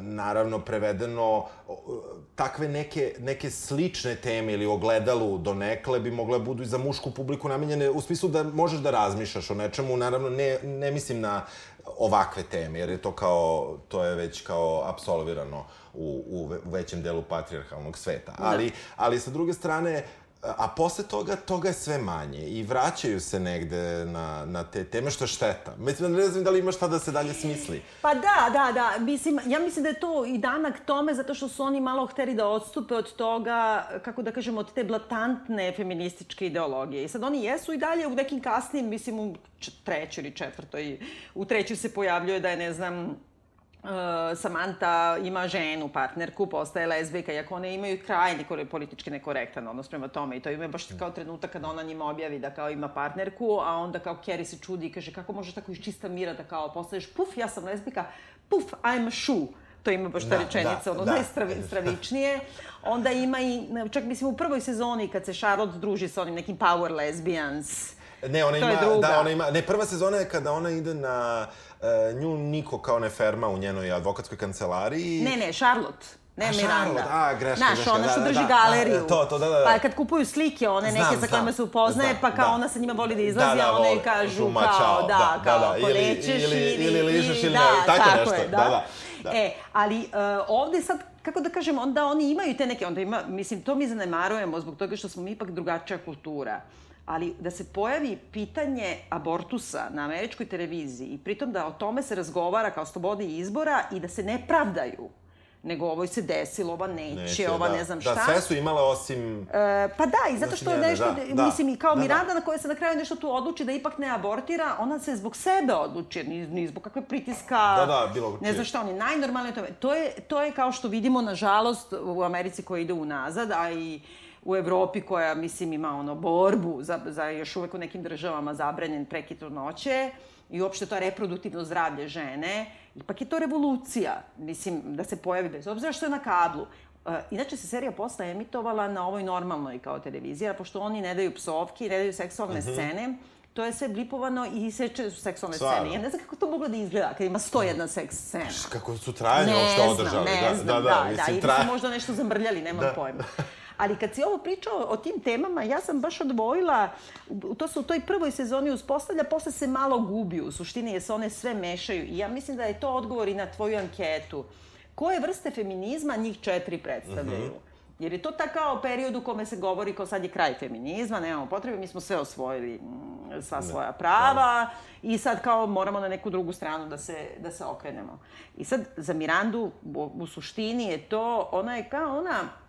naravno prevedeno takve neke, neke slične teme ili ogledalu do nekle bi mogle budu i za mušku publiku namenjene u smislu da možeš da razmišljaš o nečemu, naravno ne, ne mislim na ovakve teme, jer je to kao, to je već kao absolvirano u, u, većem delu patrijarhalnog sveta. Da. Ali, ali sa druge strane, a posle toga, toga je sve manje i vraćaju se negde na, na te teme, što je šteta. Mislim, ne znam da li ima šta da se dalje smisli. Pa da, da, da. Mislim, ja mislim da je to i danak tome, zato što su oni malo hteli da odstupe od toga, kako da kažemo, od te blatantne feminističke ideologije. I sad oni jesu i dalje u nekim kasnim, mislim, u trećoj ili četvrtoj, u trećoj se pojavljuje da je, ne znam, uh, Samantha ima ženu, partnerku, postaje lezbijka, iako one imaju krajni politički nekorektan odnos prema tome i to ima baš kao trenutak kada ona njima objavi da kao ima partnerku, a onda kao Kerry se čudi i kaže kako možeš tako iz čista mira da kao postaješ, puf, ja sam lezbijka, puf, I'm a shoe to ima baš ta da, rečenica, da, ono da. najstravičnije. Onda ima i, čak mislim u prvoj sezoni kad se Charlotte druži sa onim nekim power lesbians, Ne, ona to ima, da, ona ima, ne, prva sezona je kada ona ide na, uh, nju niko kao ne ferma u njenoj advokatskoj kancelariji. Ne, ne, Charlotte. Ne, a, Miranda. Charlotte, a, greška, Znaš, greška, ona što da, drži da, galeriju. Da, to, to, da, da, da. Pa kad kupuju slike, one znam, neke sa kojima se upoznaje, znam, pa kao da. ona sa njima voli da izlazi, da, da, a one kažu žuma, kao, čao, da, da, kao, da, da. Ili, nećeš ili, ili, ili ližeš ili, da, tako, tako nešto. Je, da. da, da. Da. E, ali uh, ovde sad, kako da kažem, onda oni imaju te neke, onda ima, mislim, to mi zanemarujemo zbog toga što smo mi ipak drugačija kultura ali da se pojavi pitanje abortusa na američkoj televiziji i pritom da o tome se razgovara kao slobodi izbora i da se ne pravdaju nego ovoj se desilo, ova neće, neće ova da. ne znam šta. Da, sve su imale osim... E, pa da, i zato što je nešto, da, da, mislim, i kao da, da. Miranda da. na kojoj se na kraju nešto tu odluči da ipak ne abortira, ona se zbog sebe odluči, ni, ni zbog kakve pritiska... Da, da, bilo Ne znam šta, oni najnormalnije tome. To je, to je kao što vidimo, nažalost, u Americi koja ide unazad, a i u Evropi koja, mislim, ima ono borbu za, za još uvek u nekim državama zabranjen prekid trudnoće i uopšte to reproduktivno zdravlje žene, ipak je to revolucija, mislim, da se pojavi bez obzira što je na kablu. Uh, inače se serija posle emitovala na ovoj normalnoj kao televizija, pošto oni ne daju psovke, ne daju seksualne uh mhm. -huh. scene, to je sve blipovano i seče su seksualne Svarno. scene. Ja ne znam kako to moglo da izgleda kad ima 101 seks scena. Kako su trajne uopšte održali. Ne da, znam, da, da, da, da, mislim, da, ili su možda nešto zamrljali, nemam da. pojma. (laughs) Ali kad si ovo pričao o tim temama, ja sam baš odvojila, to se u toj prvoj sezoni uspostavlja, posle se malo gubi u suštini, jer se one sve mešaju. I ja mislim da je to odgovor i na tvoju anketu. Koje vrste feminizma njih četiri predstavljaju? Mm -hmm. Jer je to tako period u kome se govori kao sad je kraj feminizma, nemamo potrebe, mi smo sve osvojili mm, sva svoja prava i sad kao moramo na neku drugu stranu da se, da se okrenemo. I sad za Mirandu u, u suštini je to, ona je kao ona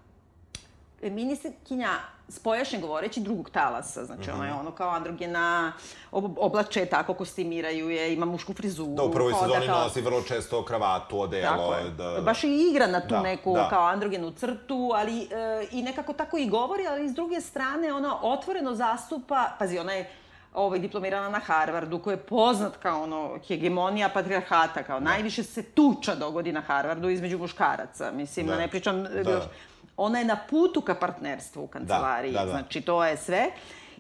feministkinja spojašnje govoreći drugog talasa, znači mm -hmm. ona je mhm. ono kao androgena, oblače tako, kostimiraju je, ima mušku frizuru. Da, u prvoj sezoni kao... nosi vrlo često kravatu, odelo. Da, da, Baš i igra na tu da, neku da. kao androgenu crtu, ali e, i nekako tako i govori, ali s druge strane ona otvoreno zastupa, pazi, ona je ovaj, diplomirana na Harvardu, koja je poznat kao ono, hegemonija patriarhata, kao da. najviše se tuča dogodi na Harvardu između muškaraca. Mislim, da. ne pričam... Da ona je na putu ka partnerstvu u kancelariji, da, da, da. znači to je sve.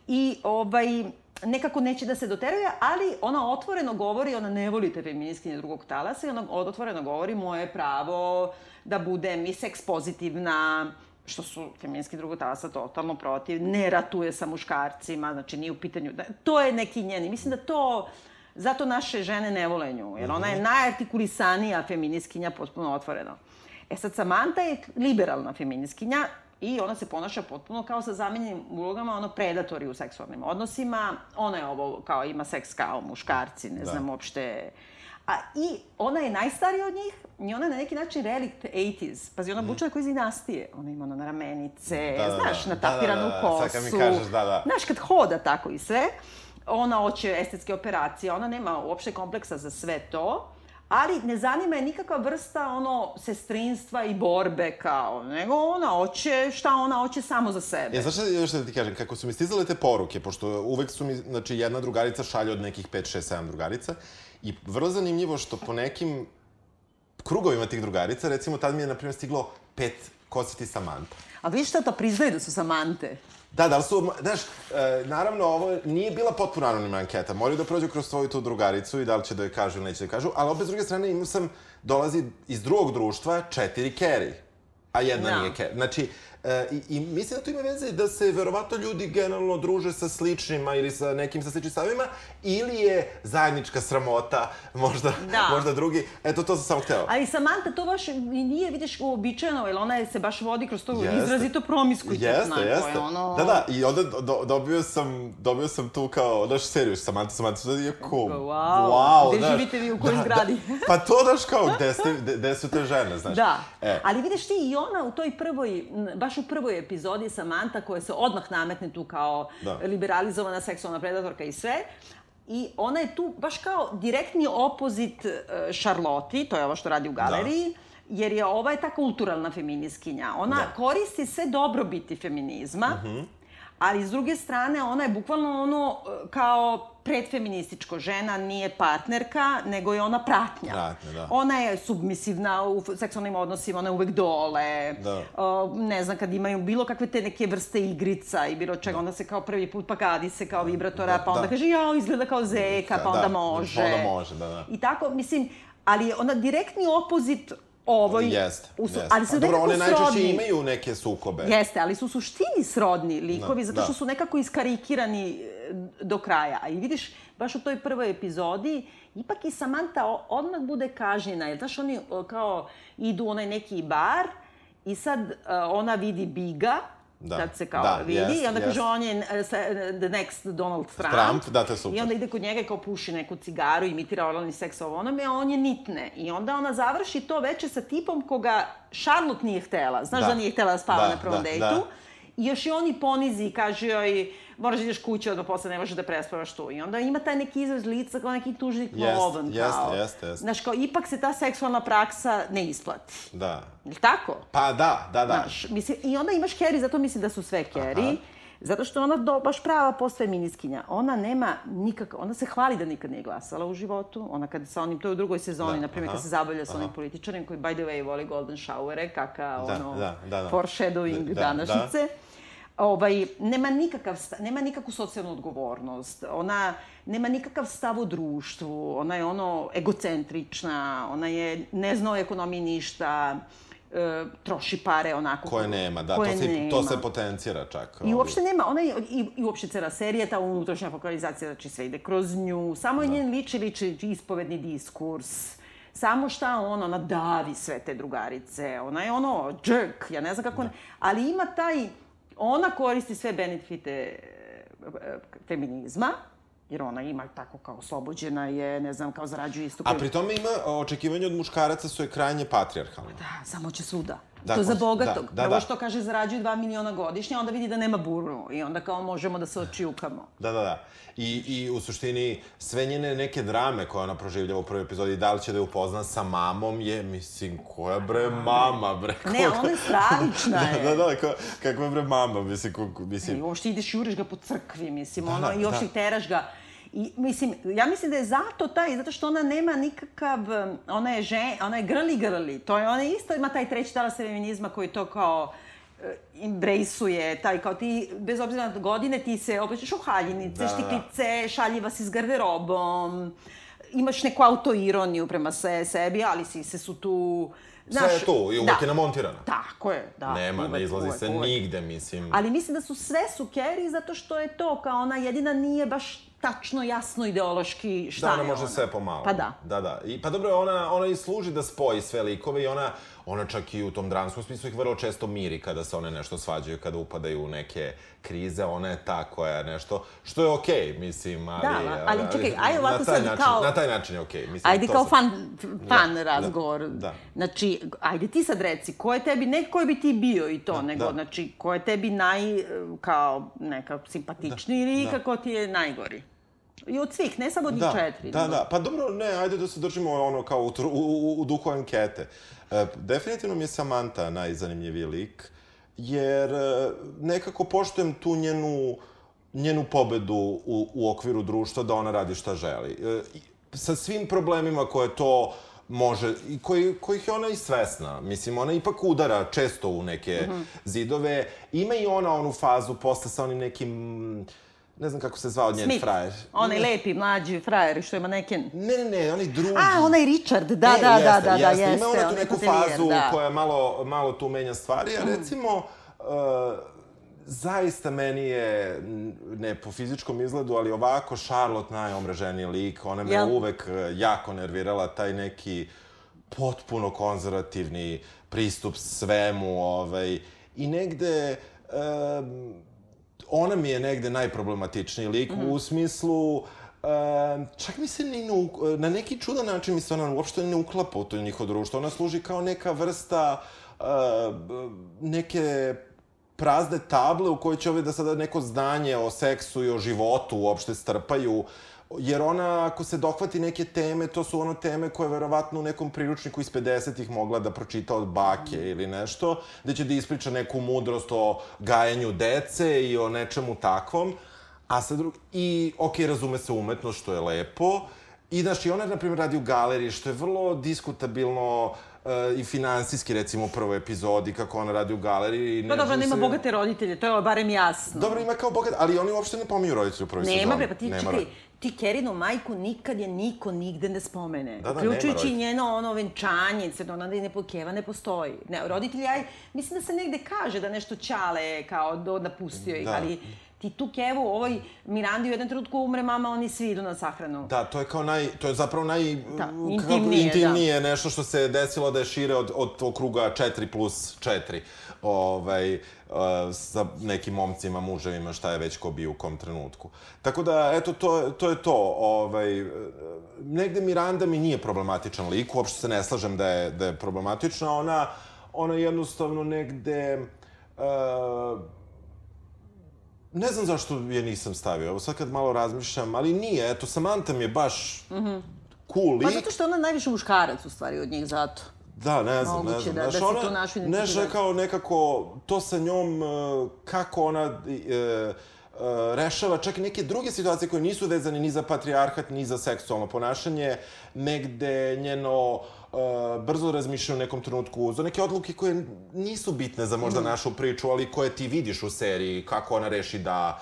I ovaj, nekako neće da se doteruje, ali ona otvoreno govori, ona ne voli te feministkinje drugog talasa i ona otvoreno govori moje pravo da budem i seks pozitivna, što su feminijski drugotalasa totalno protiv, ne ratuje sa muškarcima, znači nije u pitanju, da, to je neki njeni, mislim da to, zato naše žene ne vole nju, jer ona je Mhm. najartikulisanija feminiskinja potpuno otvoreno. E sad, Samanta je liberalna feminiskinja i ona se ponaša potpuno kao sa zamenjenim ulogama, ono predatori u seksualnim odnosima, ona je ovo, kao ima seks kao muškarci, ne Da. znam uopšte... A, I ona je najstarija od njih i ona je na neki način relikt 80s. Pazi, ona buča kao iz dinastije. Ona ima ono na ramenice. Da, da, znaš, da. natapiranu Da, da, da. kosu. Sad kad mi kažeš, da, da. Znaš, kad hoda tako i sve, ona hoće estetske operacije, ona nema uopšte kompleksa za sve to, ali ne zanima je nikakva vrsta ono sestrinstva i borbe kao, nego ona hoće šta ona hoće samo za sebe. E, znaš šta još da ti kažem, kako su mi stizale te poruke, pošto uvek su mi, znači, jedna drugarica šalje od nekih 5, 6, 7 drugarica, i vrlo zanimljivo što po nekim krugovima tih drugarica, recimo, tad mi je, na primjer, stiglo pet ko si ti Samanta. A vidiš šta to priznaju da su samante? Da, da li su, znaš, e, naravno, ovo nije bila potpuno anonimna anketa. Moraju da prođu kroz svoju tu drugaricu i da li će da joj kažu ili neće da kažu, ali opet s druge strane imao sam, dolazi iz drugog društva četiri Kerry, a jedna Da. nije Kerry. Znači, e, i, i mislim da to ima veze da se verovatno ljudi generalno druže sa sličnima ili sa nekim sa sličnim stavima, ili je zajednička sramota, možda, Da. možda drugi. Eto, to sam samo hteo. Ali Samanta to baš i nije, vidiš, uobičajeno, jer ona je, se baš vodi kroz to Jeste. izrazito promiskuitetno. Jeste, jeste. Ono... Da, da, i onda do, do, dobio sam, dobio sam tu kao, znaš, seriju, Samantha, Samantha, sad je cool. Wow. wow Gde živite vi, u kojoj Da, zgradi? Da, (laughs) pa to, daš kao, gde, ste, gde, gde su te žene, znaš. Da, E, ali vidiš ti i ona u toj prvoj, m, baš u prvoj epizodi Samanta koja se odmah nametne tu kao Da. liberalizovana seksualna predatorka i sve, I ona je tu baš kao direktni opozit e, Charlotte, to je ovo što radi u galeriji, jer je ova je ta kulturalna feminiskinja. Ona Da. koristi sve dobrobiti feminizma, ali s druge strane ona je bukvalno ono e, kao predfeminističko žena, nije partnerka, nego je ona pratnja. Pratnja, da. Ona je submisivna u seksualnim odnosima, ona je uvek dole. Da. O, ne znam, kad imaju bilo kakve te neke vrste igrica i bilo čega, onda se kao prvi put pakadi se kao vibratora, Da, pa onda da. kaže, jao, izgleda kao zeka, pa Da, onda da, može. pa onda može, da, da. I tako, mislim, ali ona direktni opozit ovoj... Jeste, u jeste. Ali su dobro, one najčešće srodni. imaju neke sukobe. Jeste, ali su u suštini srodni likovi, Da, zato što da. su nekako iskarikirani e, do kraja. A i vidiš, baš u toj prvoj epizodi, ipak i Samantha odmah bude kažnjena. Jer, znaš, oni kao idu u onaj neki bar i sad e, ona vidi Biga, Da, kad se kao da, vidi, jest, i onda kaže jest. on je e, e, the next Donald Trump. Trump, da, to je super. I onda ide kod njega i kao puši neku cigaru, imitira oralni seks ovo onome, a on je nitne. I onda ona završi to veče sa tipom koga Charlotte nije htela. Znaš da, Da. nije htela da spava Da, na prvom da, dejtu. da. I još i on i ponizi i kaže joj, moraš da ideš kući, odmah posle ne možeš da prespavaš tu. I onda ima taj neki izraz lica kao neki tužnik Jest, lovan. jeste, kao. jeste, jeste. Znaš, kao, ipak se ta seksualna praksa ne isplati. Da. Jel tako? Pa da, da, da. Znaš, mislim, I onda imaš Kerry, zato mislim da su sve Kerry. Zato što ona do, baš prava postfeministkinja. Ona nema nikak, ona se hvali da nikad nije glasala u životu. Ona kad sa onim, to je u drugoj sezoni, Da, na primjer, kad se zabavlja sa onim političarem koji, by the way, voli golden showere, kaka Da, ono, da, da, da. foreshadowing Da, da. Ovaj, nema, nikakav, nema nikakvu socijalnu odgovornost. Ona nema nikakav stav u društvu. Ona je ono egocentrična, ona je, ne zna o ekonomiji ništa, e, troši pare onako. Koje nema, da, koje to se, nema. to se potencira čak. I uopšte nema, ona je, i, i uopšte cela serija, ta unutrašnja fokalizacija, znači sve ide kroz nju, samo je njen liči, liči ispovedni diskurs, samo šta on, ona davi sve te drugarice, ona je ono jerk, ja ne znam kako, ne, ali ima taj, ona koristi sve benefite e, e, feminizma, jer ona ima tako kao oslobođena je, ne znam, kao zarađuje isto. A pri tome ima, očekivanje od muškaraca su je krajnje patrijarhalne. Da, samo će svuda. Da, to za hoće- bogatog. da, da, Prvo da. što kaže zarađuje 2 miliona godišnje, onda vidi da nema burnu i onda kao možemo da se očijukamo. Da, da, da. I, I u suštini sve njene neke drame koje ona proživlja u prvoj epizodi, da li će da je upozna sa mamom je, mislim, koja bre mama, bre? Ne, koga- ona je stravična (laughs) je. Da, da, da, ka, kakva bre mama, mislim, ko, I mislim, uopšte ideš, juriš ga po crkvi, mislim, Da, ono, da, i uopšte da. teraš ga. I, mislim, ja mislim da je zato taj, zato što ona nema nikakav, um, ona je žen, ona je grli grli, to je, ona isto ima taj treći talas feminizma koji to kao e, embraceuje, taj kao ti, bez obzira na godine, ti se oblačiš u haljinice, Da, da. štiklice, šaljiva si s garderobom, imaš neku autoironiju prema se, sebi, ali sise su tu... Znaš, sve je tu i uvek da. je namontirana. Tako je, da. Nema, uvek, ne izlazi uvek, se uvek. nigde, mislim. Ali mislim da su sve su Kerry zato što je to, kao ona jedina nije baš tačno jasno ideološki šta da, ona je može ona. sve pomalo. Pa da. Da, da. I, pa dobro, ona, ona i služi da spoji sve likove i ona, ona čak i u tom dramskom smislu ih vrlo često miri kada se one nešto svađaju, kada upadaju u neke krize, ona je ta koja je nešto, što je okej, okay, mislim, ali... Da, ali čekaj, ajde ovako sad način, kao- Na taj način je okej, okay, mislim. Ajde kao sam- fan, fan Da, razgovor. da, da. Znači, ajde ti sad reci, ko je tebi, ne ko bi ti bio i to, nego, da. znači, ko je tebi naj, kao, neka, simpatičniji ili da. kako ti je najgori? I od svih, ne samo od njih Da, četiri. da, da. Pa dobro, ne, ajde da se držimo ono kao u, u, u, duhu ankete. E, definitivno mi je Samantha najzanimljiviji lik, jer e, nekako poštujem tu njenu, njenu pobedu u, u okviru društva da ona radi šta želi. E, sa svim problemima koje to može, i koji, kojih je ona i svesna. Mislim, ona ipak udara često u neke Mhm. zidove. Ima i ona onu fazu posle sa onim nekim ne znam kako se zvao njen Smith, frajer. onaj lepi, mlađi frajer što ima neke... Ne, ne, ne, onaj drugi. A, onaj Richard, da, Ne, da, da, jeste, da, da, jeste. jeste. Ima ona tu neku fazu da. koja malo, malo tu menja stvari, a recimo, uh, zaista meni je, ne po fizičkom izgledu, ali ovako Charlotte najomreženiji lik, ona me Jel? uvek uh, jako nervirala, taj neki potpuno konzervativni pristup svemu, ovaj, i negde, um, ona mi je negde najproblematičniji lik Mhm. u smislu Um, čak mi se ni ne, na neki čudan način mi se ona uopšte ne uklapa u to njihovo društvo. Ona služi kao neka vrsta uh, neke prazne table u kojoj će ove da sada neko znanje o seksu i o životu uopšte strpaju. Jer ona, ako se dohvati neke teme, to su ono teme koje verovatno u nekom priručniku iz 50-ih mogla da pročita od bake ili nešto, gde će da ispriča neku mudrost o gajenju dece i o nečemu takvom. A sa drug... I, ok, razume se umetnost, što je lepo. I, znaš, i ona, na primjer, radi u galeriji, što je vrlo diskutabilno uh, i finansijski, recimo, u prvoj epizodi, kako ona radi u galeriji. i Pa ne dobro, nema se- bogate roditelje, to je barem jasno. Dobro, ima kao bogat, ali oni uopšte ne pominju roditelju u prvoj sezoni. Nema bre, pa ti Nema čekaj, ti Kerinu majku nikad je niko nigde ne spomene. Da, da, Uključujući i njeno ono venčanje, ona ne pokeva ne postoji. Ne, roditelji, aj, mislim da se negde kaže da nešto Ćale kao do, napustio ih, Da. ali ti tu Kevu, ovoj Mirandi u jednom trenutku umre mama, oni svi idu na sahranu. Da, to je kao naj, to je zapravo naj... Da, kako- intimnije, intimnije nešto što se desilo da je šire od, od tog kruga 4 plus 4. Ovaj, uh, sa nekim momcima, muževima, šta je već ko bio u kom trenutku. Tako da, eto, to, to je to. Ovaj, eh, negde Miranda mi nije problematičan lik, uopšte se ne slažem da je, da je problematična. Ona, ona jednostavno negde... Uh, Ne znam zašto je nisam stavio, evo sad kad malo razmišljam, ali nije, eto, Samantha mi je baš mm -hmm. cool lik. Pa zato što je ona najviše muškarac u stvari od njih, zato. Da, ne znam, Moguće ne znam. da- Znaš, da ona, tu našao Znaš, identifikaciju. kao nekako, to sa njom, e, kako ona e, e, rešava čak i neke druge situacije koje nisu vezane ni za patrijarhat, ni za seksualno ponašanje, negde njeno e, brzo razmišlja u nekom trenutku za neke odluke koje nisu bitne za Mm. možda našu priču, ali koje ti vidiš u seriji, kako ona reši da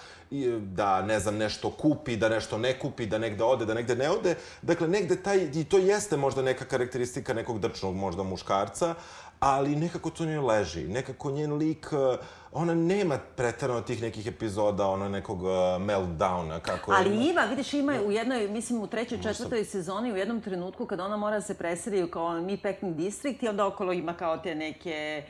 da, ne znam, nešto kupi, da nešto ne kupi, da negde ode, da negde ne ode. Dakle, negde taj, i to jeste možda neka karakteristika nekog drčnog možda muškarca, ali nekako to njoj leži. Nekako njen lik, eh, ona nema pretarano tih nekih epizoda, ona nekog uh, meltdowna, kako Ali ima. ima, vidiš, ima u jednoj, mislim, u trećoj, četvrtoj sezoni, u jednom trenutku kada ona mora da se preseli kao mi Packing District i onda okolo ima kao te neke e,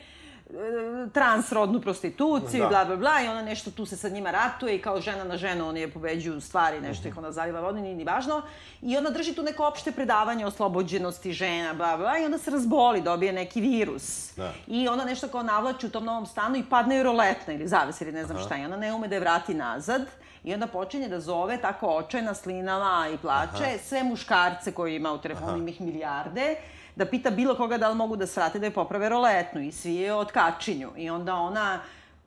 transrodnu prostituciju, Da. bla, bla, bla, i ona nešto tu se sa njima ratuje i kao žena na ženu oni je pobeđuju stvari, nešto ih ona zaliva vodom, nije ni važno. I ona drži tu neko opšte predavanje o oslobođenosti žena, bla, bla, i onda se razboli, dobije neki virus. Da. I ona nešto kao navlači u tom novom stanu i padne joj roletna ili zaves ili ne znam šta. I ona ne ume da je vrati nazad. I onda počinje da zove tako očajna, slinava i plače Aha. sve muškarce koje ima u telefonu, ima ih milijarde, da pita bilo koga da li mogu da srate da je poprave roletnu. I svi je otkačinju. I onda ona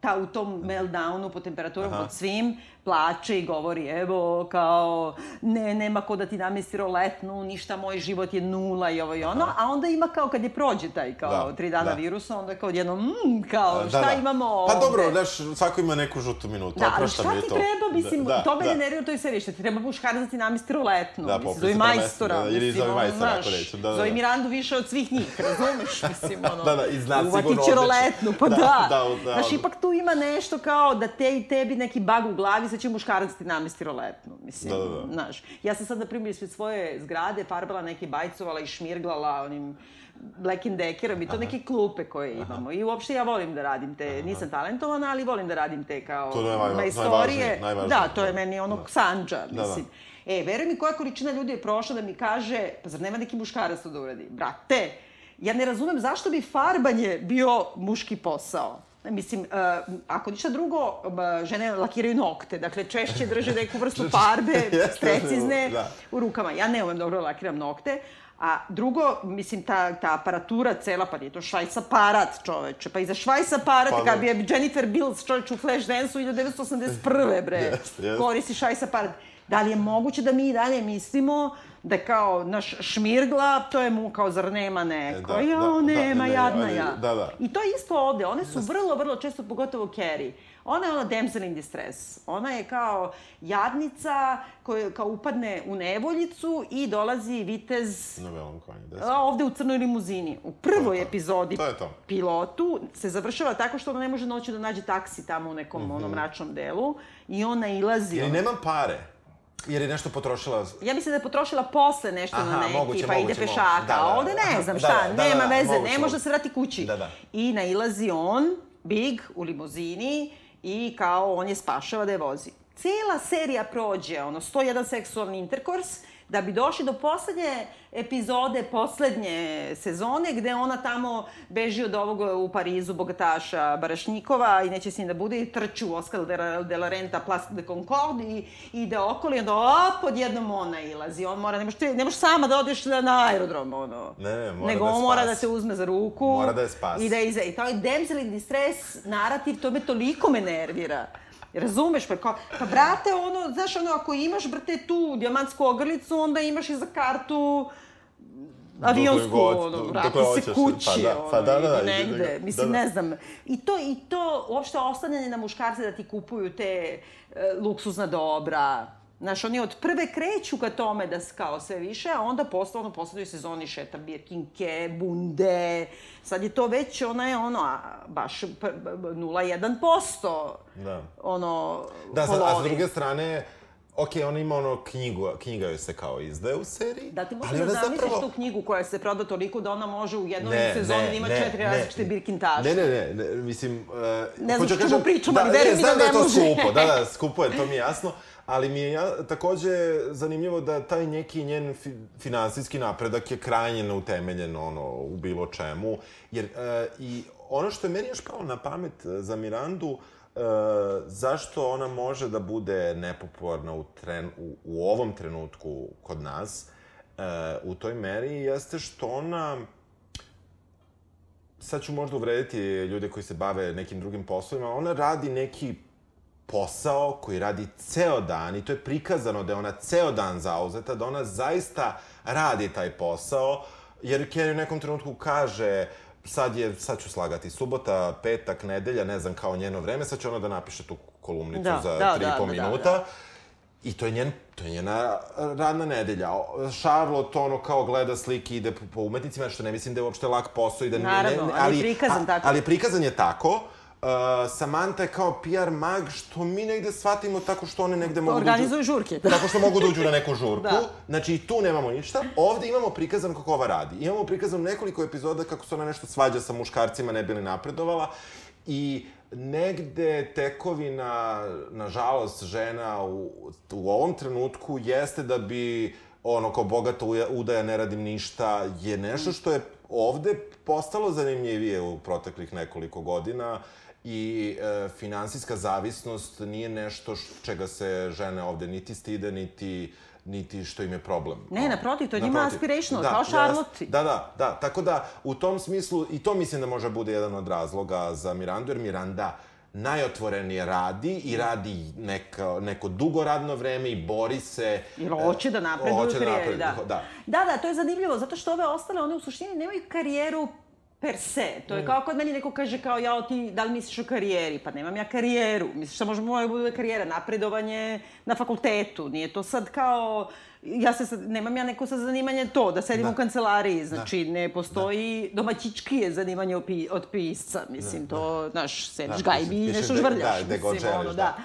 ta, u tom meltdownu po temperaturom pod svim, plače i govori, evo, kao, ne, nema ko da ti namesti roletnu, ništa, moj život je nula i ovo i ono, a onda ima kao, kad je prođe taj, kao, da, tri dana da. virusa, onda kao jedno, mm, kao, da, šta da. imamo ovde? Pa dobro, znaš, svako ima neku žutu minutu, da, ali šta ti to. treba, mislim, da, to me da. nervira u toj seriji, šta ti treba muškarac da ti namesti roletnu, da, mislim, zove majstora, da, ili zove majstora, ako reću, da, da. Zove Mirandu više od svih njih, razumeš, mislim, (laughs) ono, da, da, i zna sigurno će roletnu, pa da, da. da, da Znaš, ipak tu ima nešto kao da te i tebi neki bag u glavi, sad će muškarac ti namesti roletnu, mislim, da, da, da. znaš. Ja sam sad, na primjer, ispred svoje zgrade farbala neke bajcovala i šmirglala onim Black and Deckerom i to Aha. neke klupe koje imamo. Aha. I uopšte ja volim da radim te, Aha. nisam talentovana, ali volim da radim te kao to je naj, istorije. Najvažnije, Da, to je meni ono da. sanđa, mislim. Da, da. E, veruj mi koja količina ljudi je prošla da mi kaže, pa zar nema neki muškarac to da uradi? Brate, ja ne razumem zašto bi farbanje bio muški posao. Mislim, uh, ako ništa drugo, uh, žene lakiraju nokte, dakle češće drže neku vrstu (laughs) farbe, (laughs) precizne, da. u rukama. Ja ne umem dobro da lakiram nokte, A drugo, mislim, ta, ta aparatura cela, pa nije to švajs aparat, čoveče. Pa i za švajs aparat, pa, kad bi je Jennifer Bills, čoveč, u Flashdance-u 1981. bre, (laughs) yes, yes. koristi švajs aparat. Da li je moguće da mi i dalje mislimo da kao naš šmirgla, to je mu kao zar nema neko, e, da, jo, da, nema, da, ne, jadna ja. Da, da. I to je isto ovde, one su vrlo, vrlo često, pogotovo Carrie, Ona je ona damsel in distress. Ona je kao jadnica koja kao upadne u nevoljicu i dolazi vitez... Na velom konju, da Ovde u crnoj limuzini. U prvoj to epizodi to je to. pilotu se završava tako što ona ne može noću da nađe taksi tamo u nekom mm -hmm. onom mračnom delu i ona ilazi... Jer nemam pare. Jer je nešto potrošila... Ja mislim da je potrošila posle nešto Aha, na neki, moguće, pa moguće, ide pešaka. Da, da, a ovde ne znam šta, da, da, nema da, da, veze, moguće, ne može da se vrati kući. Da, da. I nailazi on, Big, u limuzini, i kao on je spašava da je vozi. Cela serija prođe, ono, 101 seksualni interkors, da bi došli do poslednje epizode, poslednje sezone, gde ona tamo beži od ovog u Parizu bogataša Barašnikova i neće s njim da bude i trči u Oscar de la, de la Renta Place de Concorde i, ide okolo i onda op, odjednom ona ilazi. On mora, ne možeš, ne možeš sama da odeš na, na aerodrom, ono. Ne, ne, mora Nego da on mora da te uzme za ruku. Mora da je spasi. I da iza. I to je damsel in distress narativ, to me toliko me nervira. Razumeš, pa kao, pa brate, ono, znaš, ono, ako imaš, brate, tu dijamantsku ogrlicu, onda imaš i za kartu avionsku, ono, vrati se kući, pa da, pa da, da, da, negde, da, da, mislim, da, da. ne znam. I to, i to, uopšte ostavljanje na muškarce da ti kupuju te e, luksuzna dobra, Znaš, oni od prve kreću ka tome da kao sve više, a onda posle, ono, poslednjoj sezoni šeta birkinke, bunde, sad je to već, ona je ono, a, baš 0,1%, da. ono, Da, sad, a s druge strane, Ok, ona ima ono knjigu, knjiga joj se kao izdaje u seriji. Da, ti možeš da zamisliš zapravo... tu knjigu koja se proda toliko da ona može u jednoj ne, sezoni ne, da ima ne, četiri ne, različite birkintaže. Ne, ne, ne, ne, mislim... Uh, ne znam što kažem, pričam, ali da, verujem mi da ne, da, da može. je to skupo, da, da, (laughs) skupo je, to mi je jasno. Ali mi je ja, takođe zanimljivo da taj neki njen fi, finansijski napredak je krajnje neutemeljen ono, u bilo čemu. Jer uh, i ono što je meni još palo na pamet e, za Mirandu, uh, zašto ona može da bude nepopularna u, tren, u, u ovom trenutku kod nas, uh, u toj meri, jeste što ona sad ću možda uvrediti ljude koji se bave nekim drugim poslovima, ona radi neki posao koji radi ceo dan i to je prikazano da je ona ceo dan zauzeta, da ona zaista radi taj posao, jer Kerry u nekom trenutku kaže sad je, sad ću slagati, subota, petak, nedelja, ne znam, kao njeno vreme, sad će ona da napiše tu kolumnicu da, za da, 3,5 da, da, minuta. Da, da. I to je, njen, to je njena radna nedelja. Charlotte ono kao gleda slike, ide po, po umetnicima, što ne mislim da je uopšte lak posao i da... Naravno, ne, ne, ali, ali prikazan a, tako. Ali prikazan je tako. Uh, Samantha je kao PR mag, što mi negde shvatimo tako što one negde mogu da Organizuju da žurke. (laughs) Tako što mogu da uđu na neku žurku. da. Znači, i tu nemamo ništa. Ovde imamo prikazan kako ova radi. Imamo prikazan nekoliko epizoda kako se ona nešto svađa sa muškarcima, ne bi li napredovala. I negde tekovina, nažalost, žena u, u ovom trenutku jeste da bi ono kao bogata udaja ne radim ništa, je nešto što je ovde postalo zanimljivije u proteklih nekoliko godina i e, finansijska zavisnost nije nešto čega se žene ovde niti stide, niti niti što im je problem. Ne, naprotiv, to je njima aspirational, da, kao Charlotte. Da, da, da, tako da u tom smislu, i to mislim da može bude jedan od razloga za Mirandu, jer Miranda najotvorenije radi i radi neko, neko dugo radno vreme i bori se. Jer hoće da napreduje hoće da. da. da. Da, da, to je zanimljivo, zato što ove ostale, one u suštini nemaju karijeru per se. To je mm. kao kod meni neko kaže kao, ja, ti, da li misliš o karijeri? Pa nemam ja karijeru. Misliš šta može moja bude karijera? Napredovanje na fakultetu. Nije to sad kao, ja se sad, nemam ja neko sa zanimanje to, da sedim da. u kancelariji. Znači, da. ne postoji da. domaćičkije zanimanje od pisca. Mislim, da. to, znaš, sediš da, gajbi i nešto žvrljaš. Da, da, mislim, ono, da. da.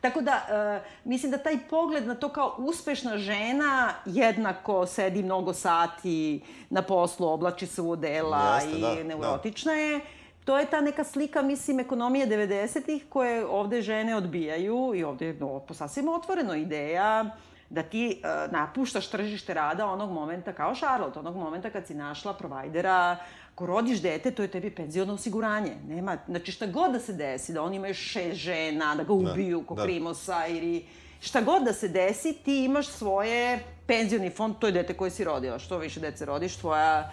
Tako da, uh, mislim da taj pogled na to kao uspešna žena jednako sedi mnogo sati na poslu, oblači se u odela Jeste, i da, neurotična da. je. To je ta neka slika, mislim, ekonomije 90-ih koje ovde žene odbijaju i ovde je no, sasvim otvoreno ideja da ti uh, napuštaš tržište rada onog momenta kao Charlotte, onog momenta kad si našla provajdera ako rodiš dete, to je tebi penziono osiguranje. Nema, znači šta god da se desi, da oni imaju šest žena, da ga da, ubiju da, ko da. Krimosa ili šta god da se desi, ti imaš svoje penzioni fond, to je dete koje si rodila. Što više dece rodiš, tvoja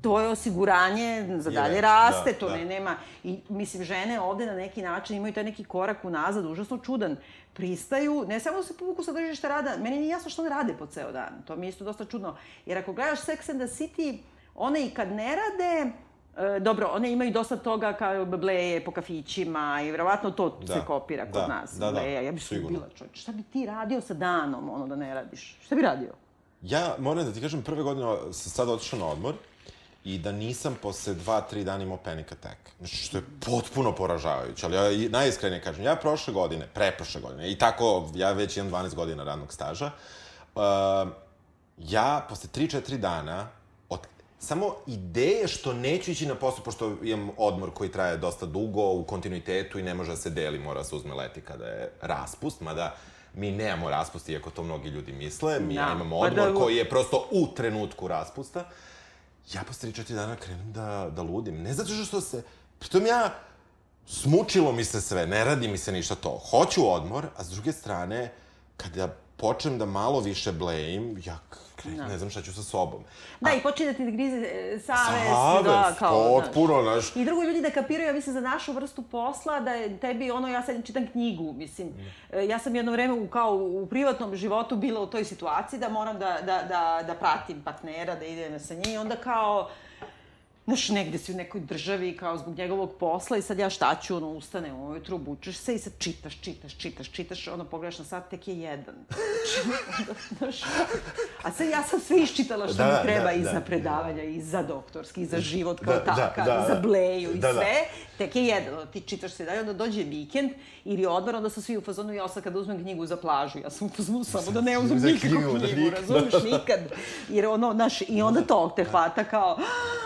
tvoje osiguranje za dalje raste, da, to da. ne nema. I mislim, žene ovde na neki način imaju taj neki korak unazad, užasno čudan. Pristaju, ne samo da se povuku sa držišta rada, meni nije jasno što ne rade po ceo dan. To mi je isto dosta čudno. Jer ako gledaš Sex and the City, one i kad ne rade, E, dobro, one imaju dosta toga kao bleje po kafićima i verovatno to da, se kopira kod da, nas. Da, da, bleja. Ja bih se ubila, čovječ. Šta bi ti radio sa danom, ono, da ne radiš? Šta bi radio? Ja moram da ti kažem, prve godine sam sad otišao na odmor i da nisam posle dva, tri dana imao panic attack. Znači, što je potpuno poražavajuće, ali ja najiskrenije kažem, ja prošle godine, preprošle godine, i tako, ja već imam 12 godina radnog staža, uh, ja posle 3-4 dana samo ideje što neću ići na posao, pošto imam odmor koji traje dosta dugo, u kontinuitetu i ne može da se deli, mora da se uzme leti kada je raspust, mada mi nemamo raspust, iako to mnogi ljudi misle, mi ja, imamo pa odmor pa da... koji je prosto u trenutku raspusta. Ja posle 3-4 dana krenem da, da ludim. Ne zato što se... Pritom ja... Smučilo mi se sve, ne radi mi se ništa to. Hoću odmor, a s druge strane, kada počnem da malo više blejim, ja no. ne znam šta ću sa sobom. Da, a, i počne da ti da grize e, savest. Savest, da, kao, potpuno, znaš. I drugo ljudi da kapiraju, ja mislim, za našu vrstu posla, da je tebi, ono, ja sad čitam knjigu, mislim, mm. ja sam jedno vreme u, kao u privatnom životu bila u toj situaciji da moram da, da, da, da pratim partnera, da idem sa njim onda kao, znaš, negde si u nekoj državi kao zbog njegovog posla i sad ja šta ću, ono, ustane ujutru, obučeš se i sad čitaš, čitaš, čitaš, čitaš, ono, pogledaš na sat, tek je jedan. Znači, (laughs) znaš, a sad ja sam sve iščitala što da, mi treba da, i da, za predavanja, i za doktorski, i za život kao da, takav, da, da, i za bleju, i da, da. sve. Tek je jedan, ti čitaš se dalje, onda dođe vikend ili odmor, onda su svi u fazonu, ja sad kada uzmem knjigu za plažu, ja sam u fazonu samo da ne uzmem nikakvu knjigu, knjigu, razumiješ, nikad. Jer ono, znaš, i onda to te hvata kao,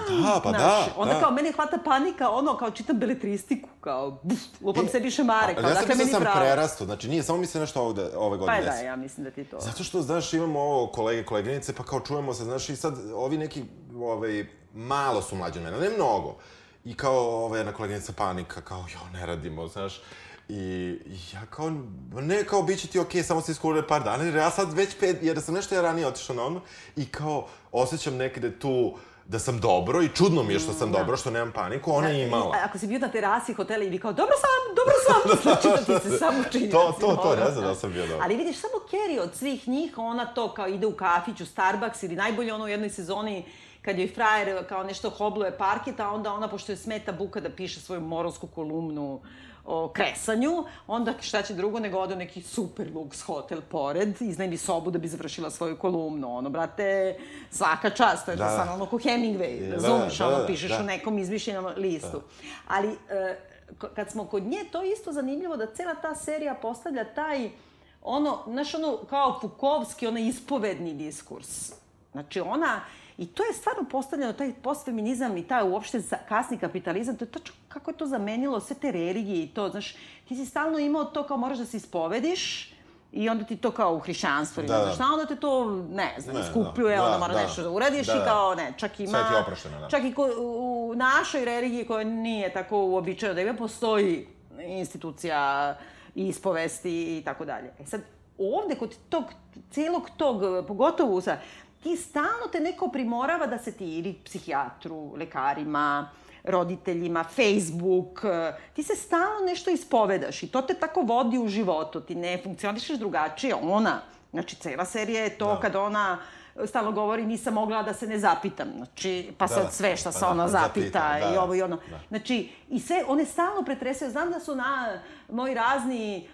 da, pa da, onda da. kao, mene hvata panika, ono, kao čitam beletristiku, kao, buf, lupam e, sebi šamare, kao, dakle, meni pravo. Ja sam prerasto, znači nije, samo mi se nešto ovde, ove godine Pa da, ja mislim da ti to. Zato što, znaš, imamo ovo kolege, koleginice, pa kao čujemo se, znaš, i sad ovi neki, ovaj, malo su mlađe mene, ne mnogo. I kao, ova jedna koleginica panika, kao, jo, ne radimo, znaš. I ja kao, ne, kao, bit će ti okej, okay, samo se iskuruje par dana, jer ja sad već pet, jer sam nešto ja ranije otišao na ono, i kao, osjećam nekde tu, da sam dobro i čudno mi je što sam da. dobro, što nemam paniku, ona je imala. Ako si bio na terasi hotela i vi kao, dobro sam, dobro sam, (laughs) (laughs) znači da ti se samo čini. to, to, to, ne znam da sam bio dobro. Ali vidiš, samo Kerry od svih njih, ona to kao ide u kafić, u Starbucks ili najbolje ono u jednoj sezoni kad joj frajer kao nešto hobluje parket, a onda ona, pošto je smeta buka da piše svoju moralsku kolumnu o kresanju, onda šta će drugo nego ode u neki super luks hotel pored, iznajmi sobu da bi završila svoju kolumnu. Ono, brate, svaka čast, to je da. samo ono ko Hemingway, da, razumeš, da, da, ono, pišeš da. u nekom izmišljenom listu. Da. Ali, e, kad smo kod nje, to je isto zanimljivo da cela ta serija postavlja taj, ono, znaš, ono, kao Fukovski, onaj ispovedni diskurs. Znači, ona, I to je stvarno postavljeno, taj postfeminizam i taj uopšte kasni kapitalizam, to je tačno kako je to zamenilo sve te religije i to, znaš, ti si stalno imao to kao moraš da se ispovediš, I onda ti to kao u hrišćanstvu ili da, šta, onda te to, ne znam, ne, skupljuje, da, onda mora da, nešto da uradiš da, i kao, ne, čak ima... Sve ti oprašteno, da. Čak i ko, u našoj religiji koja nije tako uobičajena da ima, postoji institucija ispovesti i tako dalje. E sad, ovde kod tog, celog tog, pogotovo sa ti stalno te neko primorava da se ti ili psihijatru, lekarima, roditeljima, Facebook, e, ti se stalno nešto ispovedaš i to te tako vodi u životu, ti ne funkcionišeš drugačije, ona, znači cela serija je to da. kad ona stalno govori nisam mogla da se ne zapitam. Znači, pa da, sad sve šta pa se da, ona zapita zapita da, i ovo i ono. Da. Znači, i sve, one stalno pretresaju. Znam da su na moji razni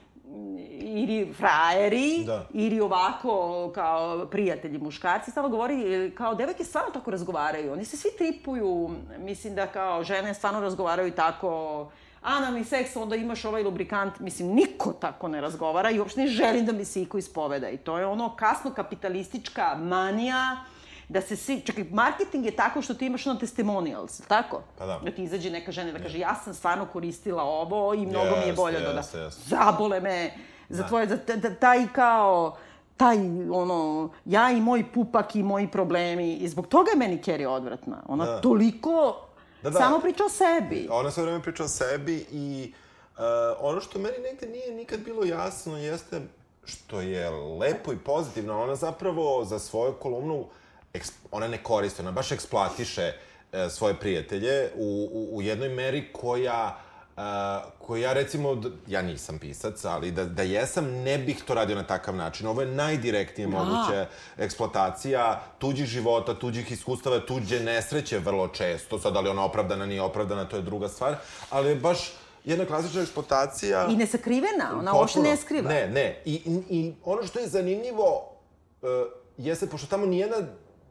ili frajeri, da. ili ovako kao prijatelji muškarci, stvarno govori, kao devojke stvarno tako razgovaraju. Oni se svi tripuju, mislim da kao žene stvarno razgovaraju tako a mi seks, onda imaš ovaj lubrikant. Mislim, niko tako ne razgovara i uopšte ne želim da mi se iko ispoveda. I to je ono kasno kapitalistička manija da se svi... Čekaj, marketing je tako što ti imaš ono testimonials, tako? Pa da. Da ti izađe neka žena da kaže, ja sam stvarno koristila ovo i mnogo yes, mi je bolje yes, da da... Yes. Zabole me za da. tvoje... Za taj kao taj, ono, ja i moj pupak i moji problemi. I zbog toga je meni Kerry odvratna. Ona da. toliko da, da. samo priča o sebi. Ona sve vreme priča o sebi i uh, ono što meni negde nije nikad bilo jasno jeste što je lepo i pozitivno. Ona zapravo za svoju kolumnu ona ne koristi, ona baš eksploatiše uh, svoje prijatelje u, u, u jednoj meri koja Uh, koji ja recimo, ja nisam pisac, ali da, da jesam, ne bih to radio na takav način. Ovo je najdirektnije da. eksploatacija tuđih života, tuđih iskustava, tuđe nesreće vrlo često. Sad, da li ona opravdana, nije opravdana, to je druga stvar. Ali je baš jedna klasična eksploatacija... I nesakrivena, ona uopšte ne skriva. Ne, ne. I, i, I ono što je zanimljivo uh, jeste, pošto tamo nijedna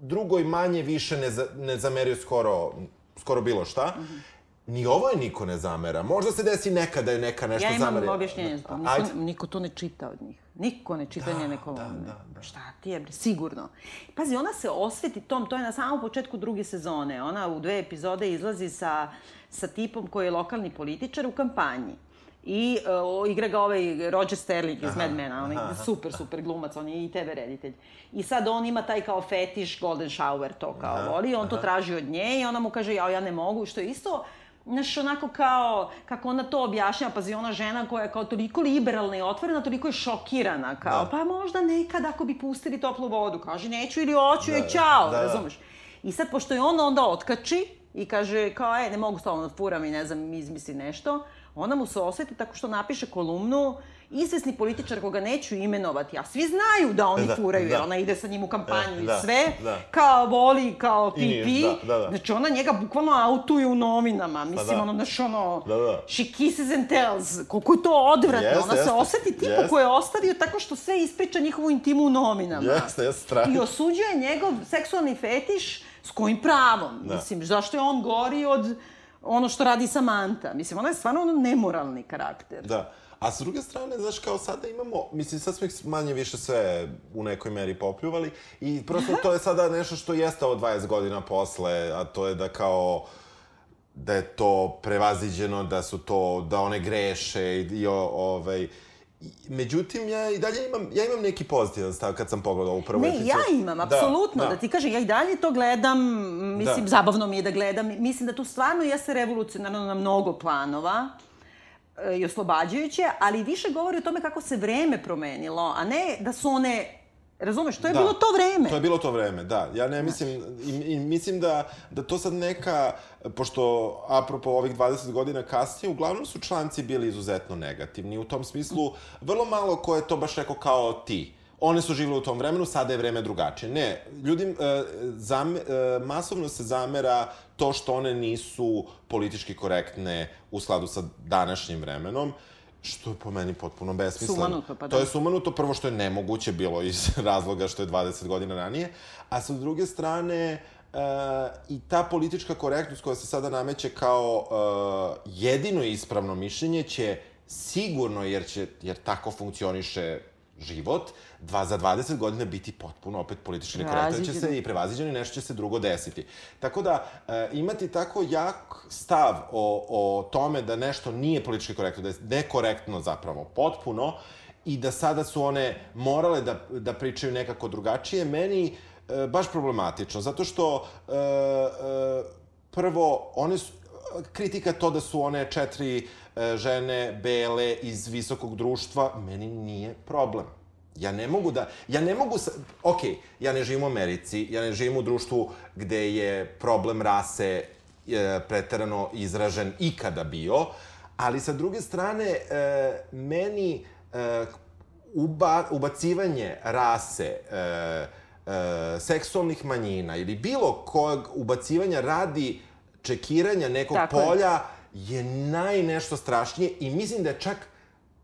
drugoj manje više ne, za, ne zamerio skoro, skoro bilo šta, mm -hmm Ni ovo je niko ne zamera. Možda se desi nekada je neka nešto zamera. Ja imam zamere. objašnjenje za to. Niko, Ajde. niko to ne čita od njih. Niko ne čita da, njene kolumne. Da, da, da. Šta ti je, sigurno. Pazi, ona se osveti tom, to je na samom početku druge sezone. Ona u dve epizode izlazi sa, sa tipom koji je lokalni političar u kampanji. I uh, igra ga ovaj Roger Sterling iz Mad Mena, on je super, super glumac, on je i TV reditelj. I sad on ima taj kao fetiš Golden Shower, to kao aha, voli, on aha. to traži od nje i ona mu kaže, ja, ja ne mogu, što je isto znaš, onako kao, kako ona to objašnjava, pazi, ona žena koja je kao toliko liberalna i otvorena, toliko je šokirana, kao, da. pa možda nekad ako bi pustili toplu vodu, kaže, neću ili hoću, da, i čao, da, da. razumeš? I sad, pošto je on onda otkači i kaže, kao, e, ne mogu s tobom da furam i ne znam, izmisli nešto, ona mu se osveti tako što napiše kolumnu izvesni političar koga neću imenovati, a svi znaju da oni da, furaju, da. jer ona ide sa njim u kampanju e, da, i sve, da. kao voli, kao pipi. Da, da, da. Znači, ona njega bukvalno autuje u novinama. Pa Mislim, da. ono, znaš, ono, da, da. she kisses and tells. Koliko je to odvratno. Yes, ona yes, se oseti tipu yes. koji je ostavio tako što sve ispriča njihovu intimu u novinama. Jeste, jeste, strašno. I osuđuje njegov seksualni fetiš s kojim pravom. Da. Mislim, zašto je on gori od ono što radi Samantha. Mislim, ona je stvarno ono nemoralni karakter. Da. A s druge strane, znaš, kao sada imamo, mislim, sad smo ih manje više sve u nekoj meri popljuvali i prosto to je sada nešto što jeste od 20 godina posle, a to je da kao da je to prevaziđeno, da su to, da one greše i, i ovaj, Međutim, ja i dalje imam, ja imam neki pozitivan stav kad sam pogledao u prvu Ne, ja imam, da, apsolutno. Da, da. da ti kažem, ja i dalje to gledam, mislim, da. zabavno mi je da gledam. Mislim da tu stvarno jeste revolucionarno na mnogo planova i oslobađajuće, ali više govori o tome kako se vreme promenilo, a ne da su one Razumeš, to je da, bilo to vreme. To je bilo to vreme, da. Ja ne mislim, i, i mislim da, da to sad neka, pošto apropo ovih 20 godina kasnije, uglavnom su članci bili izuzetno negativni. U tom smislu, vrlo malo ko je to baš rekao kao ti one su živile u tom vremenu, sada je vreme drugačije. Ne, ljudi, e, zam, e, masovno se zamera to što one nisu politički korektne u skladu sa današnjim vremenom, što je po meni potpuno besmisleno. Sumanuto, pa da. To je sumanuto, prvo što je nemoguće bilo iz (laughs) razloga što je 20 godina ranije, a sa druge strane, Uh, i ta politička korektnost koja se sada nameće kao uh, jedino ispravno mišljenje će sigurno, jer, će, jer tako funkcioniše život, dva, za 20 godina biti potpuno opet politički nekorektan će se i prevaziđeno i nešto će se drugo desiti. Tako da, e, imati tako jak stav o, o tome da nešto nije politički korektno, da je nekorektno zapravo potpuno, i da sada su one morale da, da pričaju nekako drugačije, meni e, baš problematično, zato što e, e, prvo, one su, kritika to da su one četiri e, žene bele iz visokog društva, meni nije problem. Ja ne mogu da, ja ne mogu, sa, ok, ja ne živim u Americi, ja ne živim u društvu gde je problem rase e, preterano izražen ikada bio, ali sa druge strane, e, meni e, uba, ubacivanje rase, e, e, seksualnih manjina ili bilo kojeg ubacivanja radi čekiranja nekog Tako polja je. je naj nešto strašnije i mislim da je čak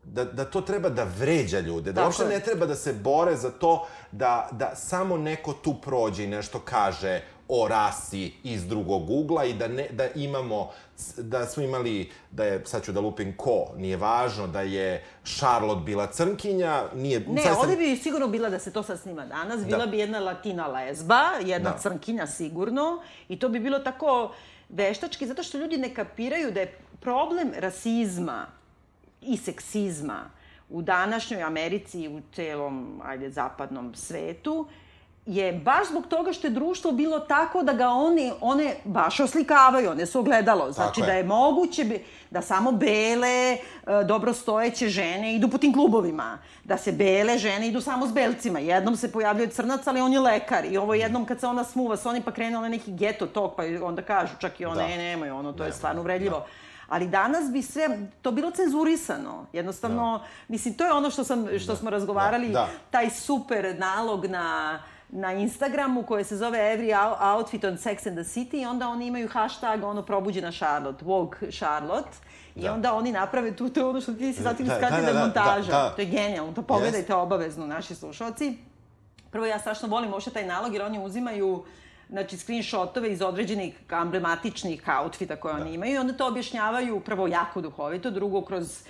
da, da to treba da vređa ljude, da Tako uopšte je. ne treba da se bore za to da, da samo neko tu prođe i nešto kaže o rasi iz drugog ugla i da, ne, da imamo, da smo imali, da je, sad ću da lupim ko, nije važno, da je Charlotte bila crnkinja, nije... Ne, sam... ovde bi sigurno bila da se to sad snima danas, bila da. bi jedna latina lesba, jedna da. crnkinja sigurno, i to bi bilo tako veštački, zato što ljudi ne kapiraju da je problem rasizma i seksizma u današnjoj Americi i u celom, ajde, zapadnom svetu, je baš zbog toga što je društvo bilo tako da ga oni, one baš oslikavaju, one su ogledalo. Znači da je moguće da samo bele, e, dobrostojeće žene idu po tim klubovima. Da se bele žene idu samo s belcima. Jednom se pojavljuje crnac, ali on je lekar. I ovo jednom kad se ona smuva, su oni pa krenuli neki geto tok, pa onda kažu čak i one, da. e, nemoj, ono, to ne, je stvarno uvredljivo. Da. Ali danas bi sve, to bilo cenzurisano. Jednostavno, da. mislim, to je ono što, sam, što da. smo razgovarali, da. da. taj super nalog na na Instagramu koje se zove Every Outfit on Sex and the City i onda oni imaju hashtag ono probuđena Charlotte, Vogue Charlotte. I da. onda oni naprave tu, to je ono što ti si zatim da, skratili da, da, da, montaža. Da, da. To je genijalno, to pogledajte yes. obavezno naši slušalci. Prvo, ja strašno volim uopšte taj nalog jer oni uzimaju znači, screenshotove iz određenih emblematičnih outfita koje da. oni imaju i onda to objašnjavaju prvo jako duhovito, drugo kroz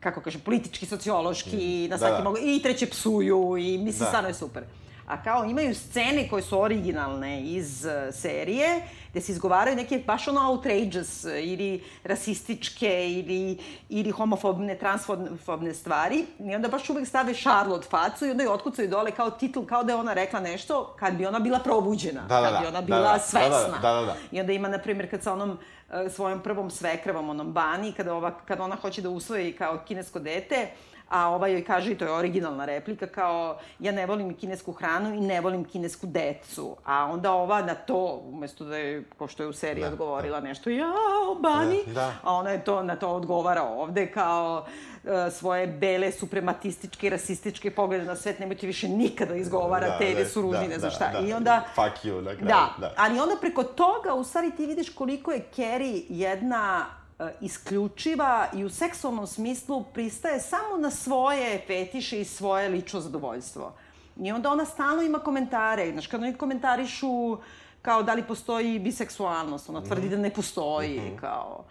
kako kaže, politički, sociološki, mm. na svaki da, da. mogu, i treće psuju i mislim, da. stvarno je super a kao imaju scene koje su originalne iz uh, serije, gde se izgovaraju neke baš ono outrageous ili rasističke ili, ili homofobne, transfobne stvari i onda baš uvek stave Charlotte facu i onda je otkucaju dole kao titl, kao da je ona rekla nešto kad bi ona bila probuđena, da, da, kad bi ona da, bila da, da, svesna. Da, da, da, da. I onda ima, na primjer, kad sa onom uh, svojom prvom svekrevom, onom Bani, kada, ova, kada ona hoće da usvoji kao kinesko dete, a ova joj kaže, i to je originalna replika, kao ja ne volim kinesku hranu i ne volim kinesku decu. A onda ova na to, umesto da je, pošto je u seriji da, odgovorila da. nešto, ja, bani, da, da. a ona je to, na to odgovara ovde kao uh, svoje bele, suprematističke, rasističke poglede na svet, nemojte više nikada izgovarate, da, da, su ružni, da, ne znam šta. Da, I onda... Fuck you, na kraju. Da, da, ali onda preko toga, u stvari, ti vidiš koliko je Carrie jedna E, isključiva i u seksualnom smislu pristaje samo na svoje fetiše i svoje lično zadovoljstvo. I onda ona stalno ima komentare. Znaš, kad oni komentarišu kao da li postoji biseksualnost, ona tvrdi mm da ne postoji, mm -hmm. kao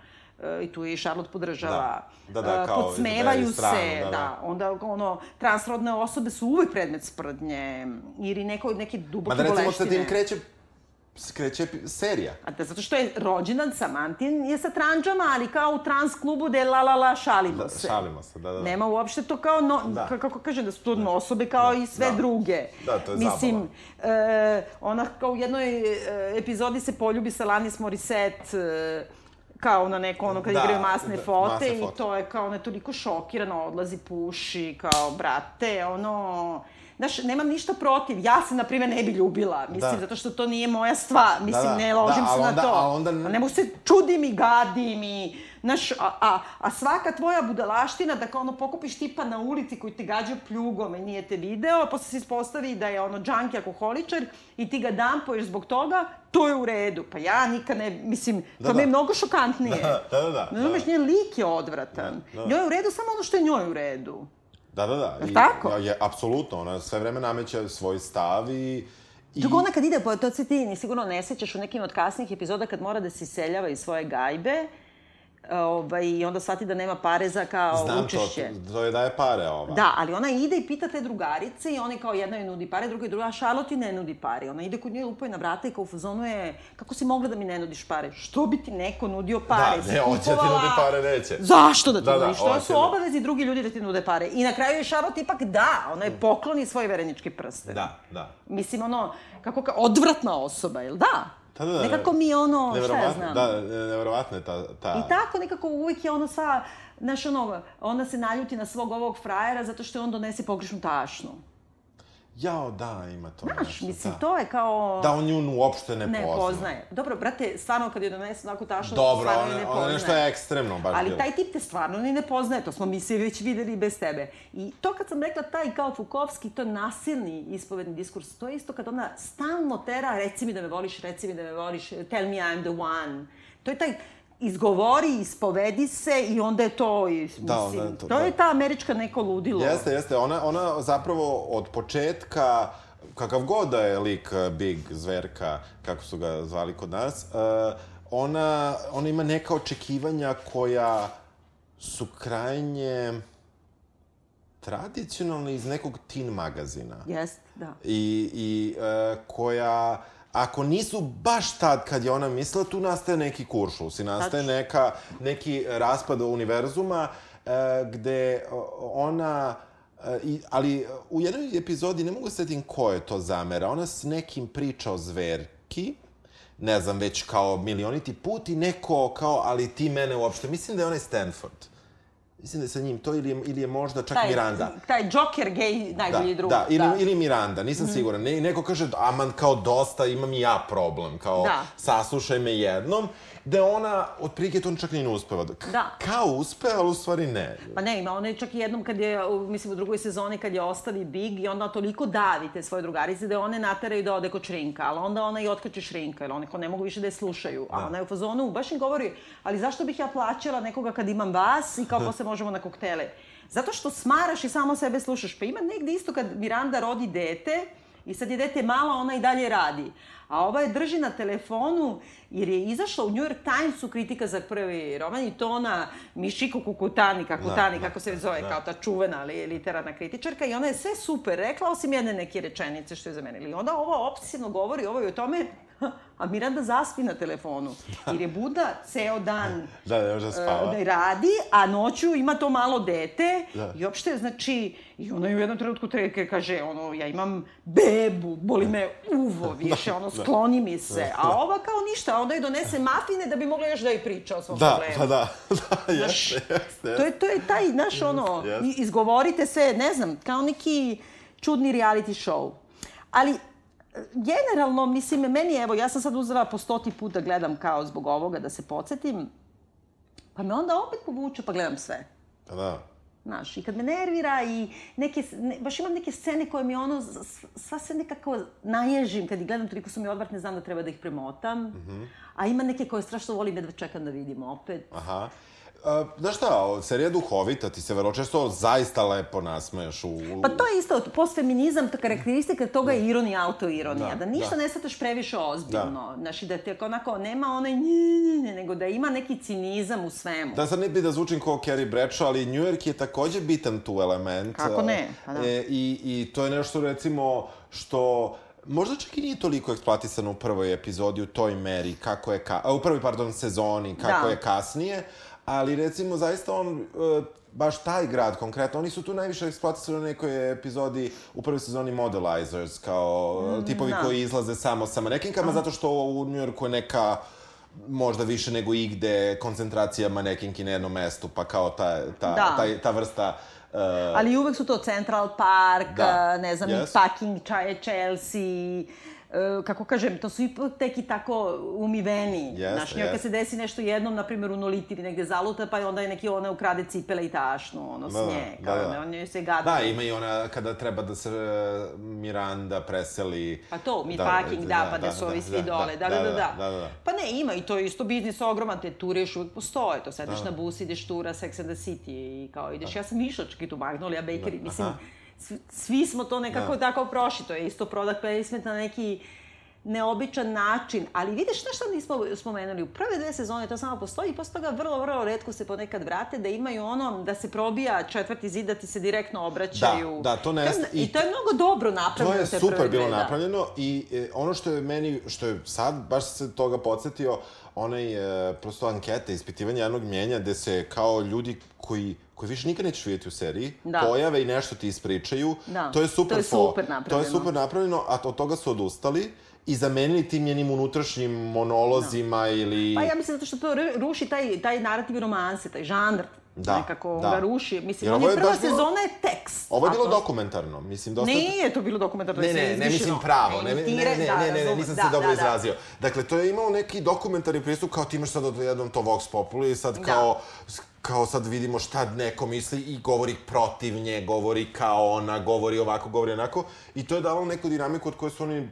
e, i tu je i Charlotte podržava. Da, da, da, kao Podsmevaju da stranu, se, da, da. da. Onda, ono, transrodne osobe su uvek predmet sprdnje ili neko, neke duboke boleštine. Ma da recimo sa tim kreće skreće serija. A da, zato što je rođendan Samantin je sa tranđama, ali kao u trans klubu de la la la šalimo da, se. Šalimo se, da, da. Nema uopšte to kao, no, da. kako kažem, da su to da. osobe kao da. i sve da. druge. Da, to je Mislim, zabava. E, ona kao u jednoj e, epizodi se poljubi sa Lanis Morissette, e, kao na neko ono kad da, igraju masne da, fote masne i fote. to je kao ona je toliko šokirana, odlazi puši, kao brate, ono znaš, nemam ništa protiv. Ja se, na primjer, ne bi ljubila. Mislim, da. zato što to nije moja stvar. Mislim, da, da. ne ložim da, se onda, na to. A onda... A ne mogu se čudim i gadim i... Znaš, a, a, a svaka tvoja budalaština, da kao ono pokupiš tipa na ulici koji te gađa pljugom i nije te video, a posle se ispostavi da je ono džanki alkoholičar i ti ga dampuješ zbog toga, to je u redu. Pa ja nikad ne, mislim, da, to da. mi je mnogo šokantnije. (laughs) Da, da, da. da. Znaš, njen lik je odvratan. Da, da. Njoj je u redu samo ono što je njoj u redu. Da, da, da. I, tako? Je, apsolutno, ona sve vreme nameće svoj stav i... I... Dok ona kad ide, po, to se ti ni sigurno ne sećaš u nekim od kasnih epizoda kad mora da se iseljava iz svoje gajbe, ovaj, i onda shvati da nema pare za kao Znam učešće. Znam, to, to je daje pare ova. Da, ali ona ide i pita te drugarice i oni kao jedna joj nudi pare, druga i druga, a Charlotte ne nudi pare. Ona ide kod nje, lupuje na vrata i kao u fazonu je, kako si mogla da mi ne nudiš pare? Što bi ti neko nudio pare? Da, ne, hoće da ti nudi pare, neće. Zašto da ti da, nudiš? Da, to su da. obavezi drugi ljudi da ti nude pare. I na kraju je Charlotte ipak da, ona je pokloni svoje verenički prste. Da, da. Mislim, ono, kako ka, odvratna osoba, jel da? Da, da, da. Nekako mi ono, šta ja znam. Da, nevjerovatno je ta, ta... I tako nekako uvijek je ono sva, znaš ono, onda se naljuti na svog ovog frajera zato što je on donese pogrešnu tašnu. Jao, da, ima to Znaš, nešto. mislim, da. to je kao... Da, on nju uopšte ne, ne pozna. poznaje. Dobro, brate, stvarno kad je donese onako tašno, Dobro, stvarno ona, ne poznaje. nešto je ekstremno baš Ali bilo. taj tip te stvarno ni ne poznaje, to smo mi svi već videli bez tebe. I to kad sam rekla taj kao Fukovski, to nasilni ispovedni diskurs, to je isto kad ona stalno tera, reci mi da me voliš, reci mi da me voliš, tell me I'm the one. To je taj izgovori, ispovedi se i onda je to, i, mislim, Da, onda je to, to je da. ta američka neko ludilo. Jeste, jeste. Ona, ona zapravo od početka, kakav god da je lik eh, Big Zverka, kako su ga zvali kod nas, uh, ona, ona ima neka očekivanja koja su krajnje tradicionalne iz nekog teen magazina. Jest, da. I, i e, koja, ako nisu baš tad kad je ona mislila, tu nastaje neki kuršlus i nastaje neka, neki raspad univerzuma e, gde ona e, I, ali u jednoj epizodi, ne mogu se setim ko je to zamera, ona s nekim priča o zverki, ne znam, već kao milioniti put i neko kao, ali ti mene uopšte, mislim da je onaj Stanford. Mislim da je sa njim to ili je, ili je možda čak Miranda. Taj Joker gay najbolji da, drug. Da, ili, ili Miranda, nisam Mhm. siguran. Ne, neko kaže, aman, kao dosta, imam i ja problem, kao Da. saslušaj me jednom, gde ona, otprilike to čak ni ne uspeva. K- Da. Kao uspe, ali u stvari ne. Pa ne, ima ona je čak i jednom kad je, mislim u drugoj sezoni kad je ostavi Big i onda toliko davi te svoje drugarice da one nateraju da ode kod šrinka, ali onda ona i otkače šrinka, jer one kao ne mogu više da je slušaju. A ona je u fazonu, baš im govori, ali zašto bih ja plaćala nekoga kad imam vas i kao (laughs) posle možemo na koktele? Zato što smaraš i samo sebe slušaš. Pa ima negde isto kad Miranda rodi dete, I sad je dete malo, ona i dalje radi. A ova je drži na telefonu jer je izašla u New York Timesu kritika za prvi roman i to ona Mišiko Kukutani, Kakutani, Da, kako se zove, da. kao ta čuvena li, literarna kritičarka i ona je sve super rekla, osim jedne neke rečenice što je za mene. I onda ova obsesivno govori ovo i o tome, a Miranda zaspi na telefonu. Jer je Buda ceo dan (laughs) Da, ne može da spava. e, radi, a noću ima to malo dete Da. i uopšte, znači, i ona je u jednom trenutku treke kaže, ono, ja imam bebu, boli me uvo (laughs) više, ono, skloni mi se. A ova kao ništa, onda joj donese mafine da bi mogla još da joj priča o svom Da, problemu. pa da, (laughs) da, Znaš, jeste, jeste. To je, to je taj, naš, ono, i- izgovorite sve, ne znam, kao neki čudni reality show. Ali, generalno, mislim, meni, evo, ja sam sad uzela po stoti put da gledam kao zbog ovoga, da se podsjetim, pa me onda opet povuče pa gledam sve. Pa da. Znaš, i kad me nervira i neke, ne, baš imam neke scene koje mi ono, sva se nekako naježim kad ih gledam, toliko su mi odvratne, znam da treba da ih premotam. Mhm. A ima neke koje strašno volim, jedva čekam da vidim opet. Aha. A, znaš šta, serija duhovita, ti se vrlo često zaista lepo nasmeješ u... Pa to je isto, postfeminizam, ta karakteristika toga je ironija, autoironija. Da, Da, da ništa da. ne shvataš previše ozbiljno. Znaš, i da te onako, nema onaj nje, nego da ima neki cinizam u svemu. Da sad ne bi da zvučim kao Carrie Bradshaw, ali New York je takođe bitan tu element. Kako ne? Pa da. E, i, I to je nešto, recimo, što možda čak i nije toliko eksploatisano u prvoj epizodi, u toj meri, kako je, ka, u prvoj, pardon, sezoni, kako Da. je kasnije, ali recimo, zaista on, e, baš taj grad konkretno, oni su tu najviše eksploatisani u nekoj epizodi u prvoj sezoni Modelizers, kao tipovi da. koji izlaze samo sa manekinkama, zato što u New Yorku je neka možda više nego igde koncentracija manekinki na jednom mestu, pa kao ta, ta, Da. taj, ta vrsta... Uh, Ali uvek su to Central Park, Da. ne znam, Yes. Čaje, Chelsea, e, kako kažem, to su ipak teki tako umiveni. Jeste, Znaš, njoj kad se desi nešto jednom, na primjer u Noliti ili negde zaluta, pa onda je neki ona ukrade cipele i tašnu, ono, s Da, da, nje. da, Kao, da. da, on joj se gada. Da, ima i ona kada treba da se e, Miranda preseli... Pa to, Meatpacking, da, pa da, su ovi svi dole, da da da, da, da, da. Pa ne, ima i to isto biznis ogroman, te ture još uvek postoje, to sedneš na bus, ideš tura Sex and the City i kao ideš, ja sam išla čak i tu Magnolia Bakery, Da, mislim, aha. Svi, smo to nekako Da. tako prošli, to je isto product placement na neki neobičan način, ali vidiš šta što nismo spomenuli, u prve dve sezone to samo postoji i posle toga vrlo, vrlo redko se ponekad vrate da imaju ono da se probija četvrti zid da ti se direktno obraćaju. Da, da, to ne- To je- I to je mnogo dobro To napravljeno. je te super bilo dve, da. napravljeno i e, ono što je meni, što je sad, baš se toga podsjetio, onaj, e, prosto ankete, ispitivanje jednog mjenja, gde se kao ljudi koji koji više nikad nećeš vidjeti u seriji, Da. pojave i nešto ti ispričaju. Da, To je super to je super To je napravljeno. super napravljeno, a od toga su odustali i zamenili tim njenim unutrašnjim monolozima ili... Pa ja mislim zato što to ru- ruši taj, taj narativ romanse, taj žanr Da, nekako da. ga ruši. Mislim, on je prva sezona je tekst. Ovo je bilo dokumentarno, mislim, dosta... Nije to bilo dokumentarno, ne, ne, ne, mislim pravo, ne, ne, ne, ne, ne, ne, ne, nisam se dobro izrazio. Dakle, to je imao neki dokumentarni pristup, kao ti imaš sad od jednom to Vox Populi i sad kao, kao sad vidimo šta neko misli i govori protiv nje, govori kao ona, govori ovako, govori onako. I to je davalo neku dinamiku od koje su oni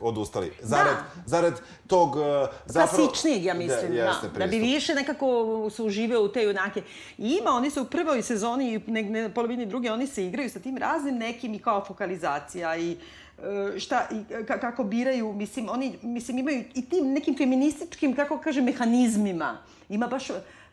odustali. Zarad, da. zarad tog... Uh, zapravo... Klasičnijeg, ja mislim, da, da, da bi više nekako se uživao u te junake. I ima, oni su u prvoj sezoni i ne, ne, polovini druge, oni se igraju sa tim raznim nekim i kao fokalizacija i uh, šta i kako biraju, mislim, oni mislim imaju i tim nekim feminističkim, kako kaže, mehanizmima. Ima baš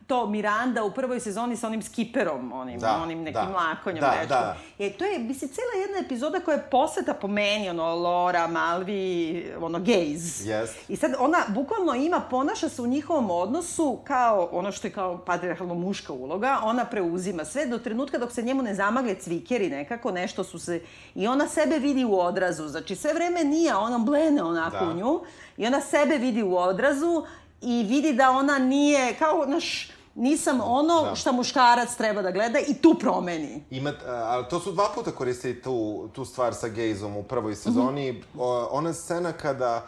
to Miranda u prvoj sezoni sa onim skiperom, onim, da, onim nekim da, lakonjom da. Da. E, to je, mislim, cela jedna epizoda koja je posveta po meni, ono, Laura, Malvi, ono, gays. Yes. I sad ona bukvalno ima, ponaša se u njihovom odnosu kao ono što je kao patriarhalno muška uloga, ona preuzima sve do trenutka dok se njemu ne zamagle cvikeri nekako, nešto su se... I ona sebe vidi u odrazu, znači sve vreme nije, ona blene onako da. u nju, i ona sebe vidi u odrazu i vidi da ona nije, kao, naš, nisam ono da. šta muškarac treba da gleda i tu promeni. Ima, ali to su dva puta koristili tu, tu stvar sa gejzom u prvoj sezoni. Mm -hmm. o, ona scena kada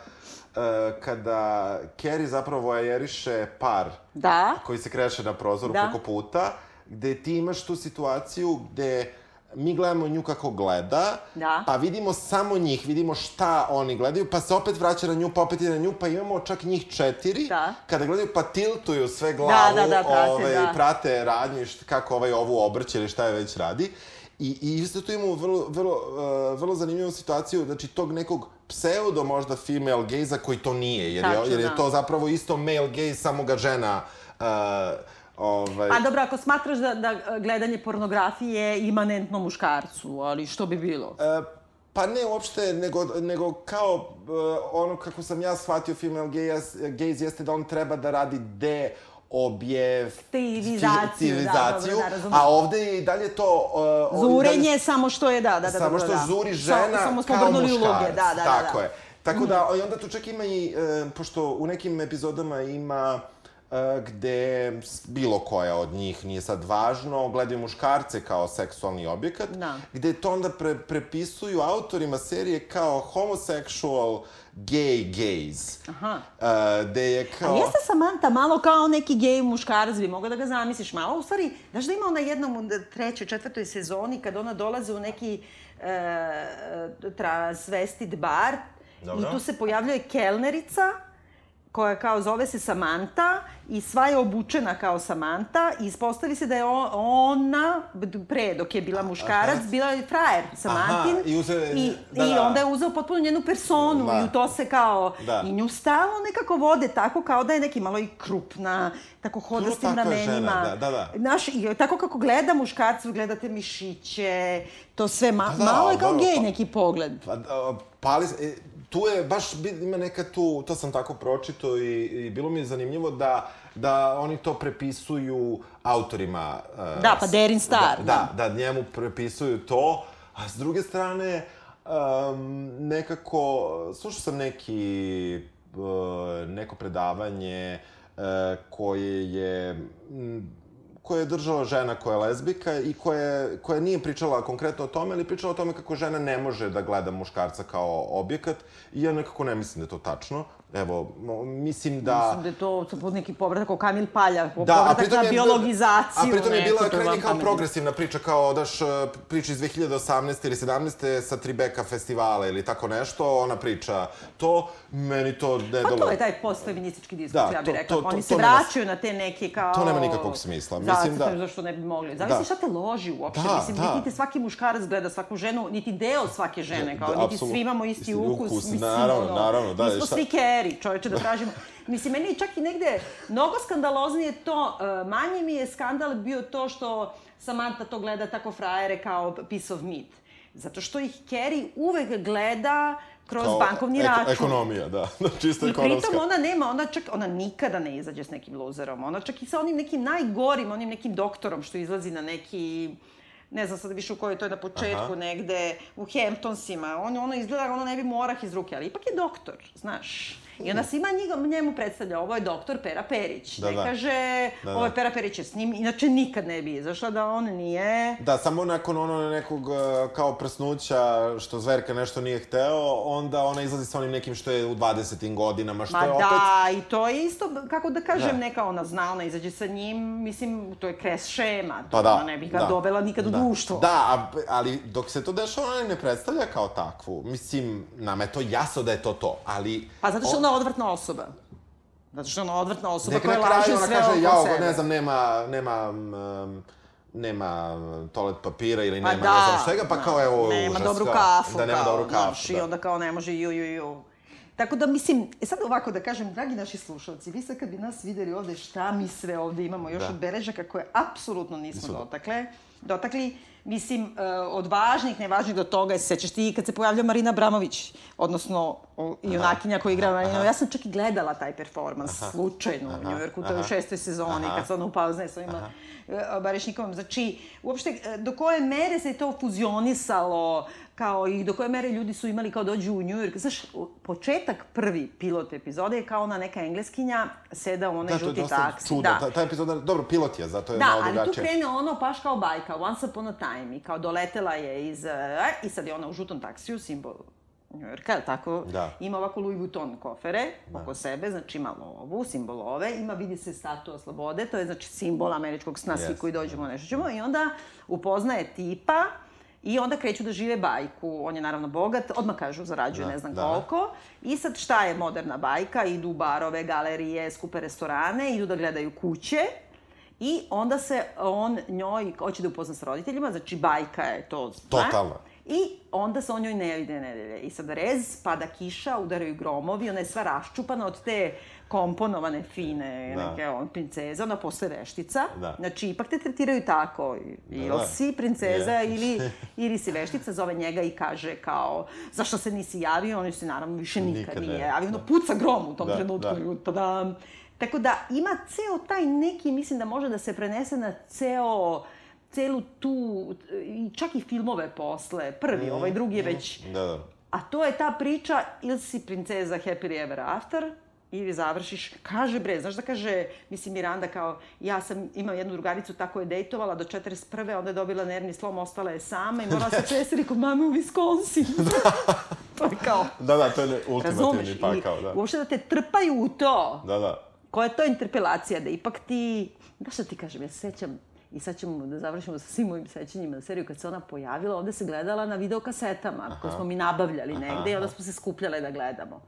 uh, kada Kerry zapravo vojeriše par da. koji se kreše na prozoru da. preko puta, gde ti imaš tu situaciju gde mi gledamo nju kako gleda, da. pa vidimo samo njih, vidimo šta oni gledaju, pa se opet vraća na nju, pa opet i na nju, pa imamo čak njih četiri, da. kada gledaju pa tiltuju sve glavu, da, da, da, prate, ovaj, da. prate radnju, kako ovaj ovu obrće ili šta je već radi. I, i isto tu imamo vrlo, vrlo, uh, vrlo zanimljivu situaciju, znači tog nekog pseudo možda female gaze koji to nije, jer, Tačno, je, jer je da. to zapravo isto male gaze, samo ga žena uh, Ovaj... Pa dobro, ako smatraš da, da gledanje pornografije je imanentno muškarcu, ali što bi bilo? E, pa ne uopšte, nego, nego kao uh, ono kako sam ja shvatio female gaze, gaze jeste da on treba da radi de objektivizaciju, da, dobro, da, a ovde je i dalje to... Uh, Zurenje dalje, samo što je, da, da, da. Samo što da. zuri žena samo, samo kao muškarac. Uloge, da, da, da, Tako da. je. Tako da, i onda tu čak ima i, uh, pošto u nekim epizodama ima gde bilo koja od njih nije sad važno, gledaju muškarce kao seksualni objekat, da. gde to onda pre, prepisuju autorima serije kao homosexual gay gays. Aha. Uh, gde je kao... A jeste Samantha malo kao neki gay muškarac, bi mogla da ga zamisliš malo. U stvari, znaš da ima ona jednom trećoj, četvrtoj sezoni kad ona dolaze u neki uh, transvestit bar Dobro. i tu se pojavljuje kelnerica koja kao zove se Samantha i sva je obučena kao Samantha i ispostavi se da je ona, pre dok je bila muškarac, Aha. bila je frajer Samantin Aha, i, uze, i, da, i da. onda je uzeo potpuno njenu personu da. i u to se kao, da. i nju stalno nekako vode tako kao da je neki malo i krupna, tako hoda s tim ramenima. Da, da, da. Znaš, i tako kako gleda muškarcu, gledate mišiće, to sve ma, da, malo je kao gej pa, neki pogled. Pa, pali, e, tu je, baš ima neka tu, to sam tako pročito i, i bilo mi je zanimljivo da, da oni to prepisuju autorima. Uh, da, pa Derin Star. Da, da, da, njemu prepisuju to, a s druge strane, um, nekako, slušao sam neki, uh, neko predavanje uh, koje je, m, koje je držala žena koja je lezbika i koja, koja nije pričala konkretno o tome, ali pričala o tome kako žena ne može da gleda muškarca kao objekat i ja nekako ne mislim da je to tačno. Evo, mislim da... Mislim da je to pod neki povratak kao Kamil Palja, da, povratak na biologizaciju. A pritom je bila krajnje kao progresivna priča, kao daš e, priča iz 2018. ili 17. sa Tribeka festivala ili tako nešto, ona priča to, meni to ne Pa to je taj postfeministički diskurs, da, ja bih rekla. To, to, Oni to, se vraćaju nema, na te neke kao... To nema nikakvog smisla. Mislim da... Zašto ne bi mogli. Zavisi da. šta te loži uopšte. Da, mislim, da. niti te svaki muškarac gleda svaku ženu, niti deo svake žene, kao, da, niti svi imamo isti ukus. ukus mislim, naravno, naravno, da. Mi smo svi keri, čoveče, da tražimo. Mislim, meni je čak i negde mnogo skandaloznije to, uh, manje mi je skandal bio to što Samantha to gleda tako frajere kao piece of meat. Zato što ih Kerry uvek gleda kroz kao bankovni račun. Eko, ekonomija, da. (laughs) Čisto I ekonomska. I pritom ona nema, ona čak, ona nikada ne izađe s nekim loserom. Ona čak i sa onim nekim najgorim, onim nekim doktorom što izlazi na neki ne znam sad više u kojoj to je na početku, Aha. negde u Hamptonsima. On, ono izgleda, ono ne bi mu orah iz ruke, ali ipak je doktor, znaš. I onda svima njega, njemu predstavlja, ovo je doktor Pera Perić. Da, ne da. kaže, Da, ovo je da. Pera Perić s njim, inače nikad ne bi izašla da on nije... Da, samo nakon ono nekog uh, kao prsnuća što Zverka nešto nije hteo, onda ona izlazi sa onim nekim što je u 20. godinama, što Ma je opet... da, i to je isto, kako da kažem, Da. neka ona zna, ona izađe sa njim, mislim, to je kres šema, to Pa da. ona ne bi ga da, dovela nikad u da. društvo. Da, a, ali dok se to dešava, ona ne predstavlja kao takvu. Mislim, nama je to jasno da je to to, ali... Pa zato što je ona odvrtna osoba. Zato što je ona odvrtna osoba Neka koja na laže kraju ona sve kaže, oko jao, sebe. ne znam, nema, nema, um, nema toalet papira ili Pa nema da, ne znam čega, pa da, kao evo Nema užas, dobru kao, kafu, Da, nema kao, dobru kafu, znaš, i da. onda kao ne može ju, ju, ju. Tako da, mislim, e sad ovako da kažem, dragi naši slušalci, vi sad kad bi nas videli ovde šta mi sve ovde imamo još Da. od beležaka koje apsolutno nismo Nisu do- dotakle, dotakli, mislim, e, od važnih, nevažnih do toga, se sećaš ti kad se pojavlja Marina Abramović, odnosno junakinja koja igra Marina, ja sam čak i gledala taj performans, slučajno u Njujorku, to je u aha. šestoj sezoni, Aha. kad ona upoznaje s ovima e, Barešnikovom. Znači, uopšte, e, do koje mere se to fuzionisalo, kao i do koje mere ljudi su imali kao dođu u New York. Znaš, početak prvi pilot epizode je kao ona neka engleskinja seda u onaj Da, žuti taksi. čudno. Da. Ta, ta epizoda, dobro, pilot je, zato je Da, malo ali tu krene ono baš kao bajka, once upon a time, i kao doletela je iz, e, i sad je ona u žutom taksiju, simbol New Yorka, je tako? Da. Ima ovako Louis Vuitton kofere oko sebe, znači ima lovu, simbol love, ima vidi se statua slobode, to je znači simbol američkog sna, svi Yes. koji dođemo nešto ćemo, i onda upoznaje tipa I onda kreću da žive bajku. On je naravno bogat, odmah kažu zarađuje Da, ne znam da. koliko. I sad šta je moderna bajka? Idu u barove, galerije, skupe restorane, idu da gledaju kuće. I onda se on njoj hoće da upozna sa roditeljima, znači bajka je to. zna. Totalno. I onda se on njoj ne vide nedelje. I sad rez, pada kiša, udaraju gromovi, ona je sva raščupana od te komponovane, fine, Da. neke on, princeze, ona postaje veštica. Da. Znači, ipak te tretiraju tako. Ili Da, da. si princeza Je. ili, (laughs) ili si veštica, zove njega i kaže kao, zašto se nisi javio? On se naravno više nikad, Nikad nije javio. Ono puca grom u tom Da, trenutku. da. Tadam. Tako da ima ceo taj neki, mislim da može da se prenese na ceo celu tu, čak i filmove posle. Prvi, ovaj drugi je već... Da, da. A to je ta priča, ili si princeza happily ever after, ili završiš, kaže bre, znaš da kaže, mislim Miranda kao, ja sam, imam jednu drugaricu, tako je dejtovala do 41. onda je dobila nervni slom, ostala je sama i morala se (laughs) preseli kod mame u Wisconsin. (laughs) to je kao, Da, da, to je ultimativni pakao, da. uopšte da te trpaju u to. Da, da. Koja je to interpelacija, da ipak ti, da šta ti kažem, ja se sećam, i sad ćemo da završimo sa svim mojim sećanjima na seriju, kad se ona pojavila, ovde se gledala na videokasetama, koje smo mi nabavljali negde i onda smo se skupljale da gledamo.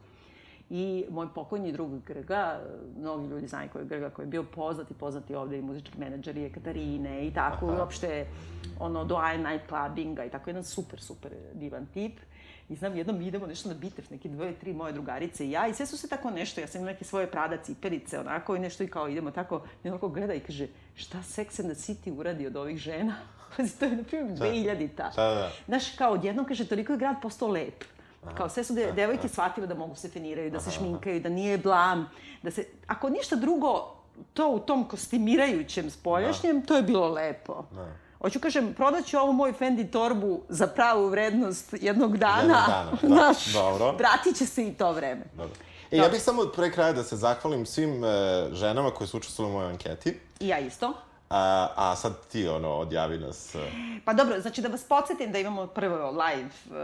I moj pokojni drug Grga, mnogi ljudi znaju ko je Grga, koji je bio poznat i poznati ovde i muzički menadžer i Katarine i tako, i uopšte ono, doajen night clubbinga i tako, jedan super, super divan tip. I znam, jednom mi idemo nešto na bitev, neke dvoje, tri moje drugarice i ja, i sve su se tako nešto, ja sam imala neke svoje Prada cipelice, onako, i nešto i kao idemo tako, i onako gleda i kaže, šta Sex and the City uradi od ovih žena? (laughs) Pazi, to je, na primjer, 2000-ta. Da, da. Znaš, kao odjednom, kaže, toliko je grad postao lep. Kao sve su de, devojke shvatile da mogu se feniraju, da se šminkaju, da nije blam, da se... Ako ništa drugo, to u tom kostimirajućem spoljašnjem, to je bilo lepo. Hoću kažem, prodaću ovu moju Fendi torbu za pravu vrednost jednog dana. Jednog dana, da. (laughs) Dobro. vratit će se i to vreme. Dobro. E, ja bih samo pre kraja da se zahvalim svim e, ženama koje su učestvovali u mojoj anketi. I ja isto. A, a sad ti, ono, odjavi nas. e, Pa dobro, znači da vas podsjetim da imamo prvo live uh,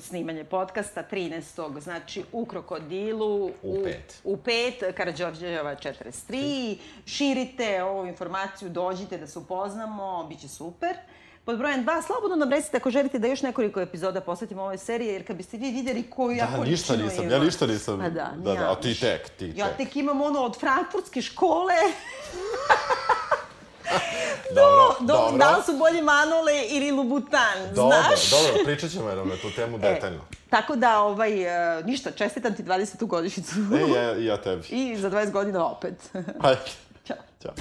snimanje podcasta 13. znači u Krokodilu U pet. u pet, Karadžorđeva 43. Širite ovu informaciju, dođite da se upoznamo, bit će super. Pod brojem 2, slobodno nam recite ako želite da još nekoliko epizoda posvetimo ovoj seriji, jer kad biste vi videli koju ja Da, ništa nisam, ja ništa nisam. Pa da, da, da, ja a ti tek, ti Ja tek. tek imam ono od frankfurtske škole, (laughs) (laughs) Dobro, do, dobro. da li su bolji Manole ili Lubutan, Dobro, znaš? dobro, pričat ćemo jednom na tu temu (laughs) detaljno. Tako da, ovaj, e, ništa, čestitam ti 20. godišnjicu. E, ja, ja tebi. (laughs) I za 20 godina opet. Hajde. Ćao. Ćao.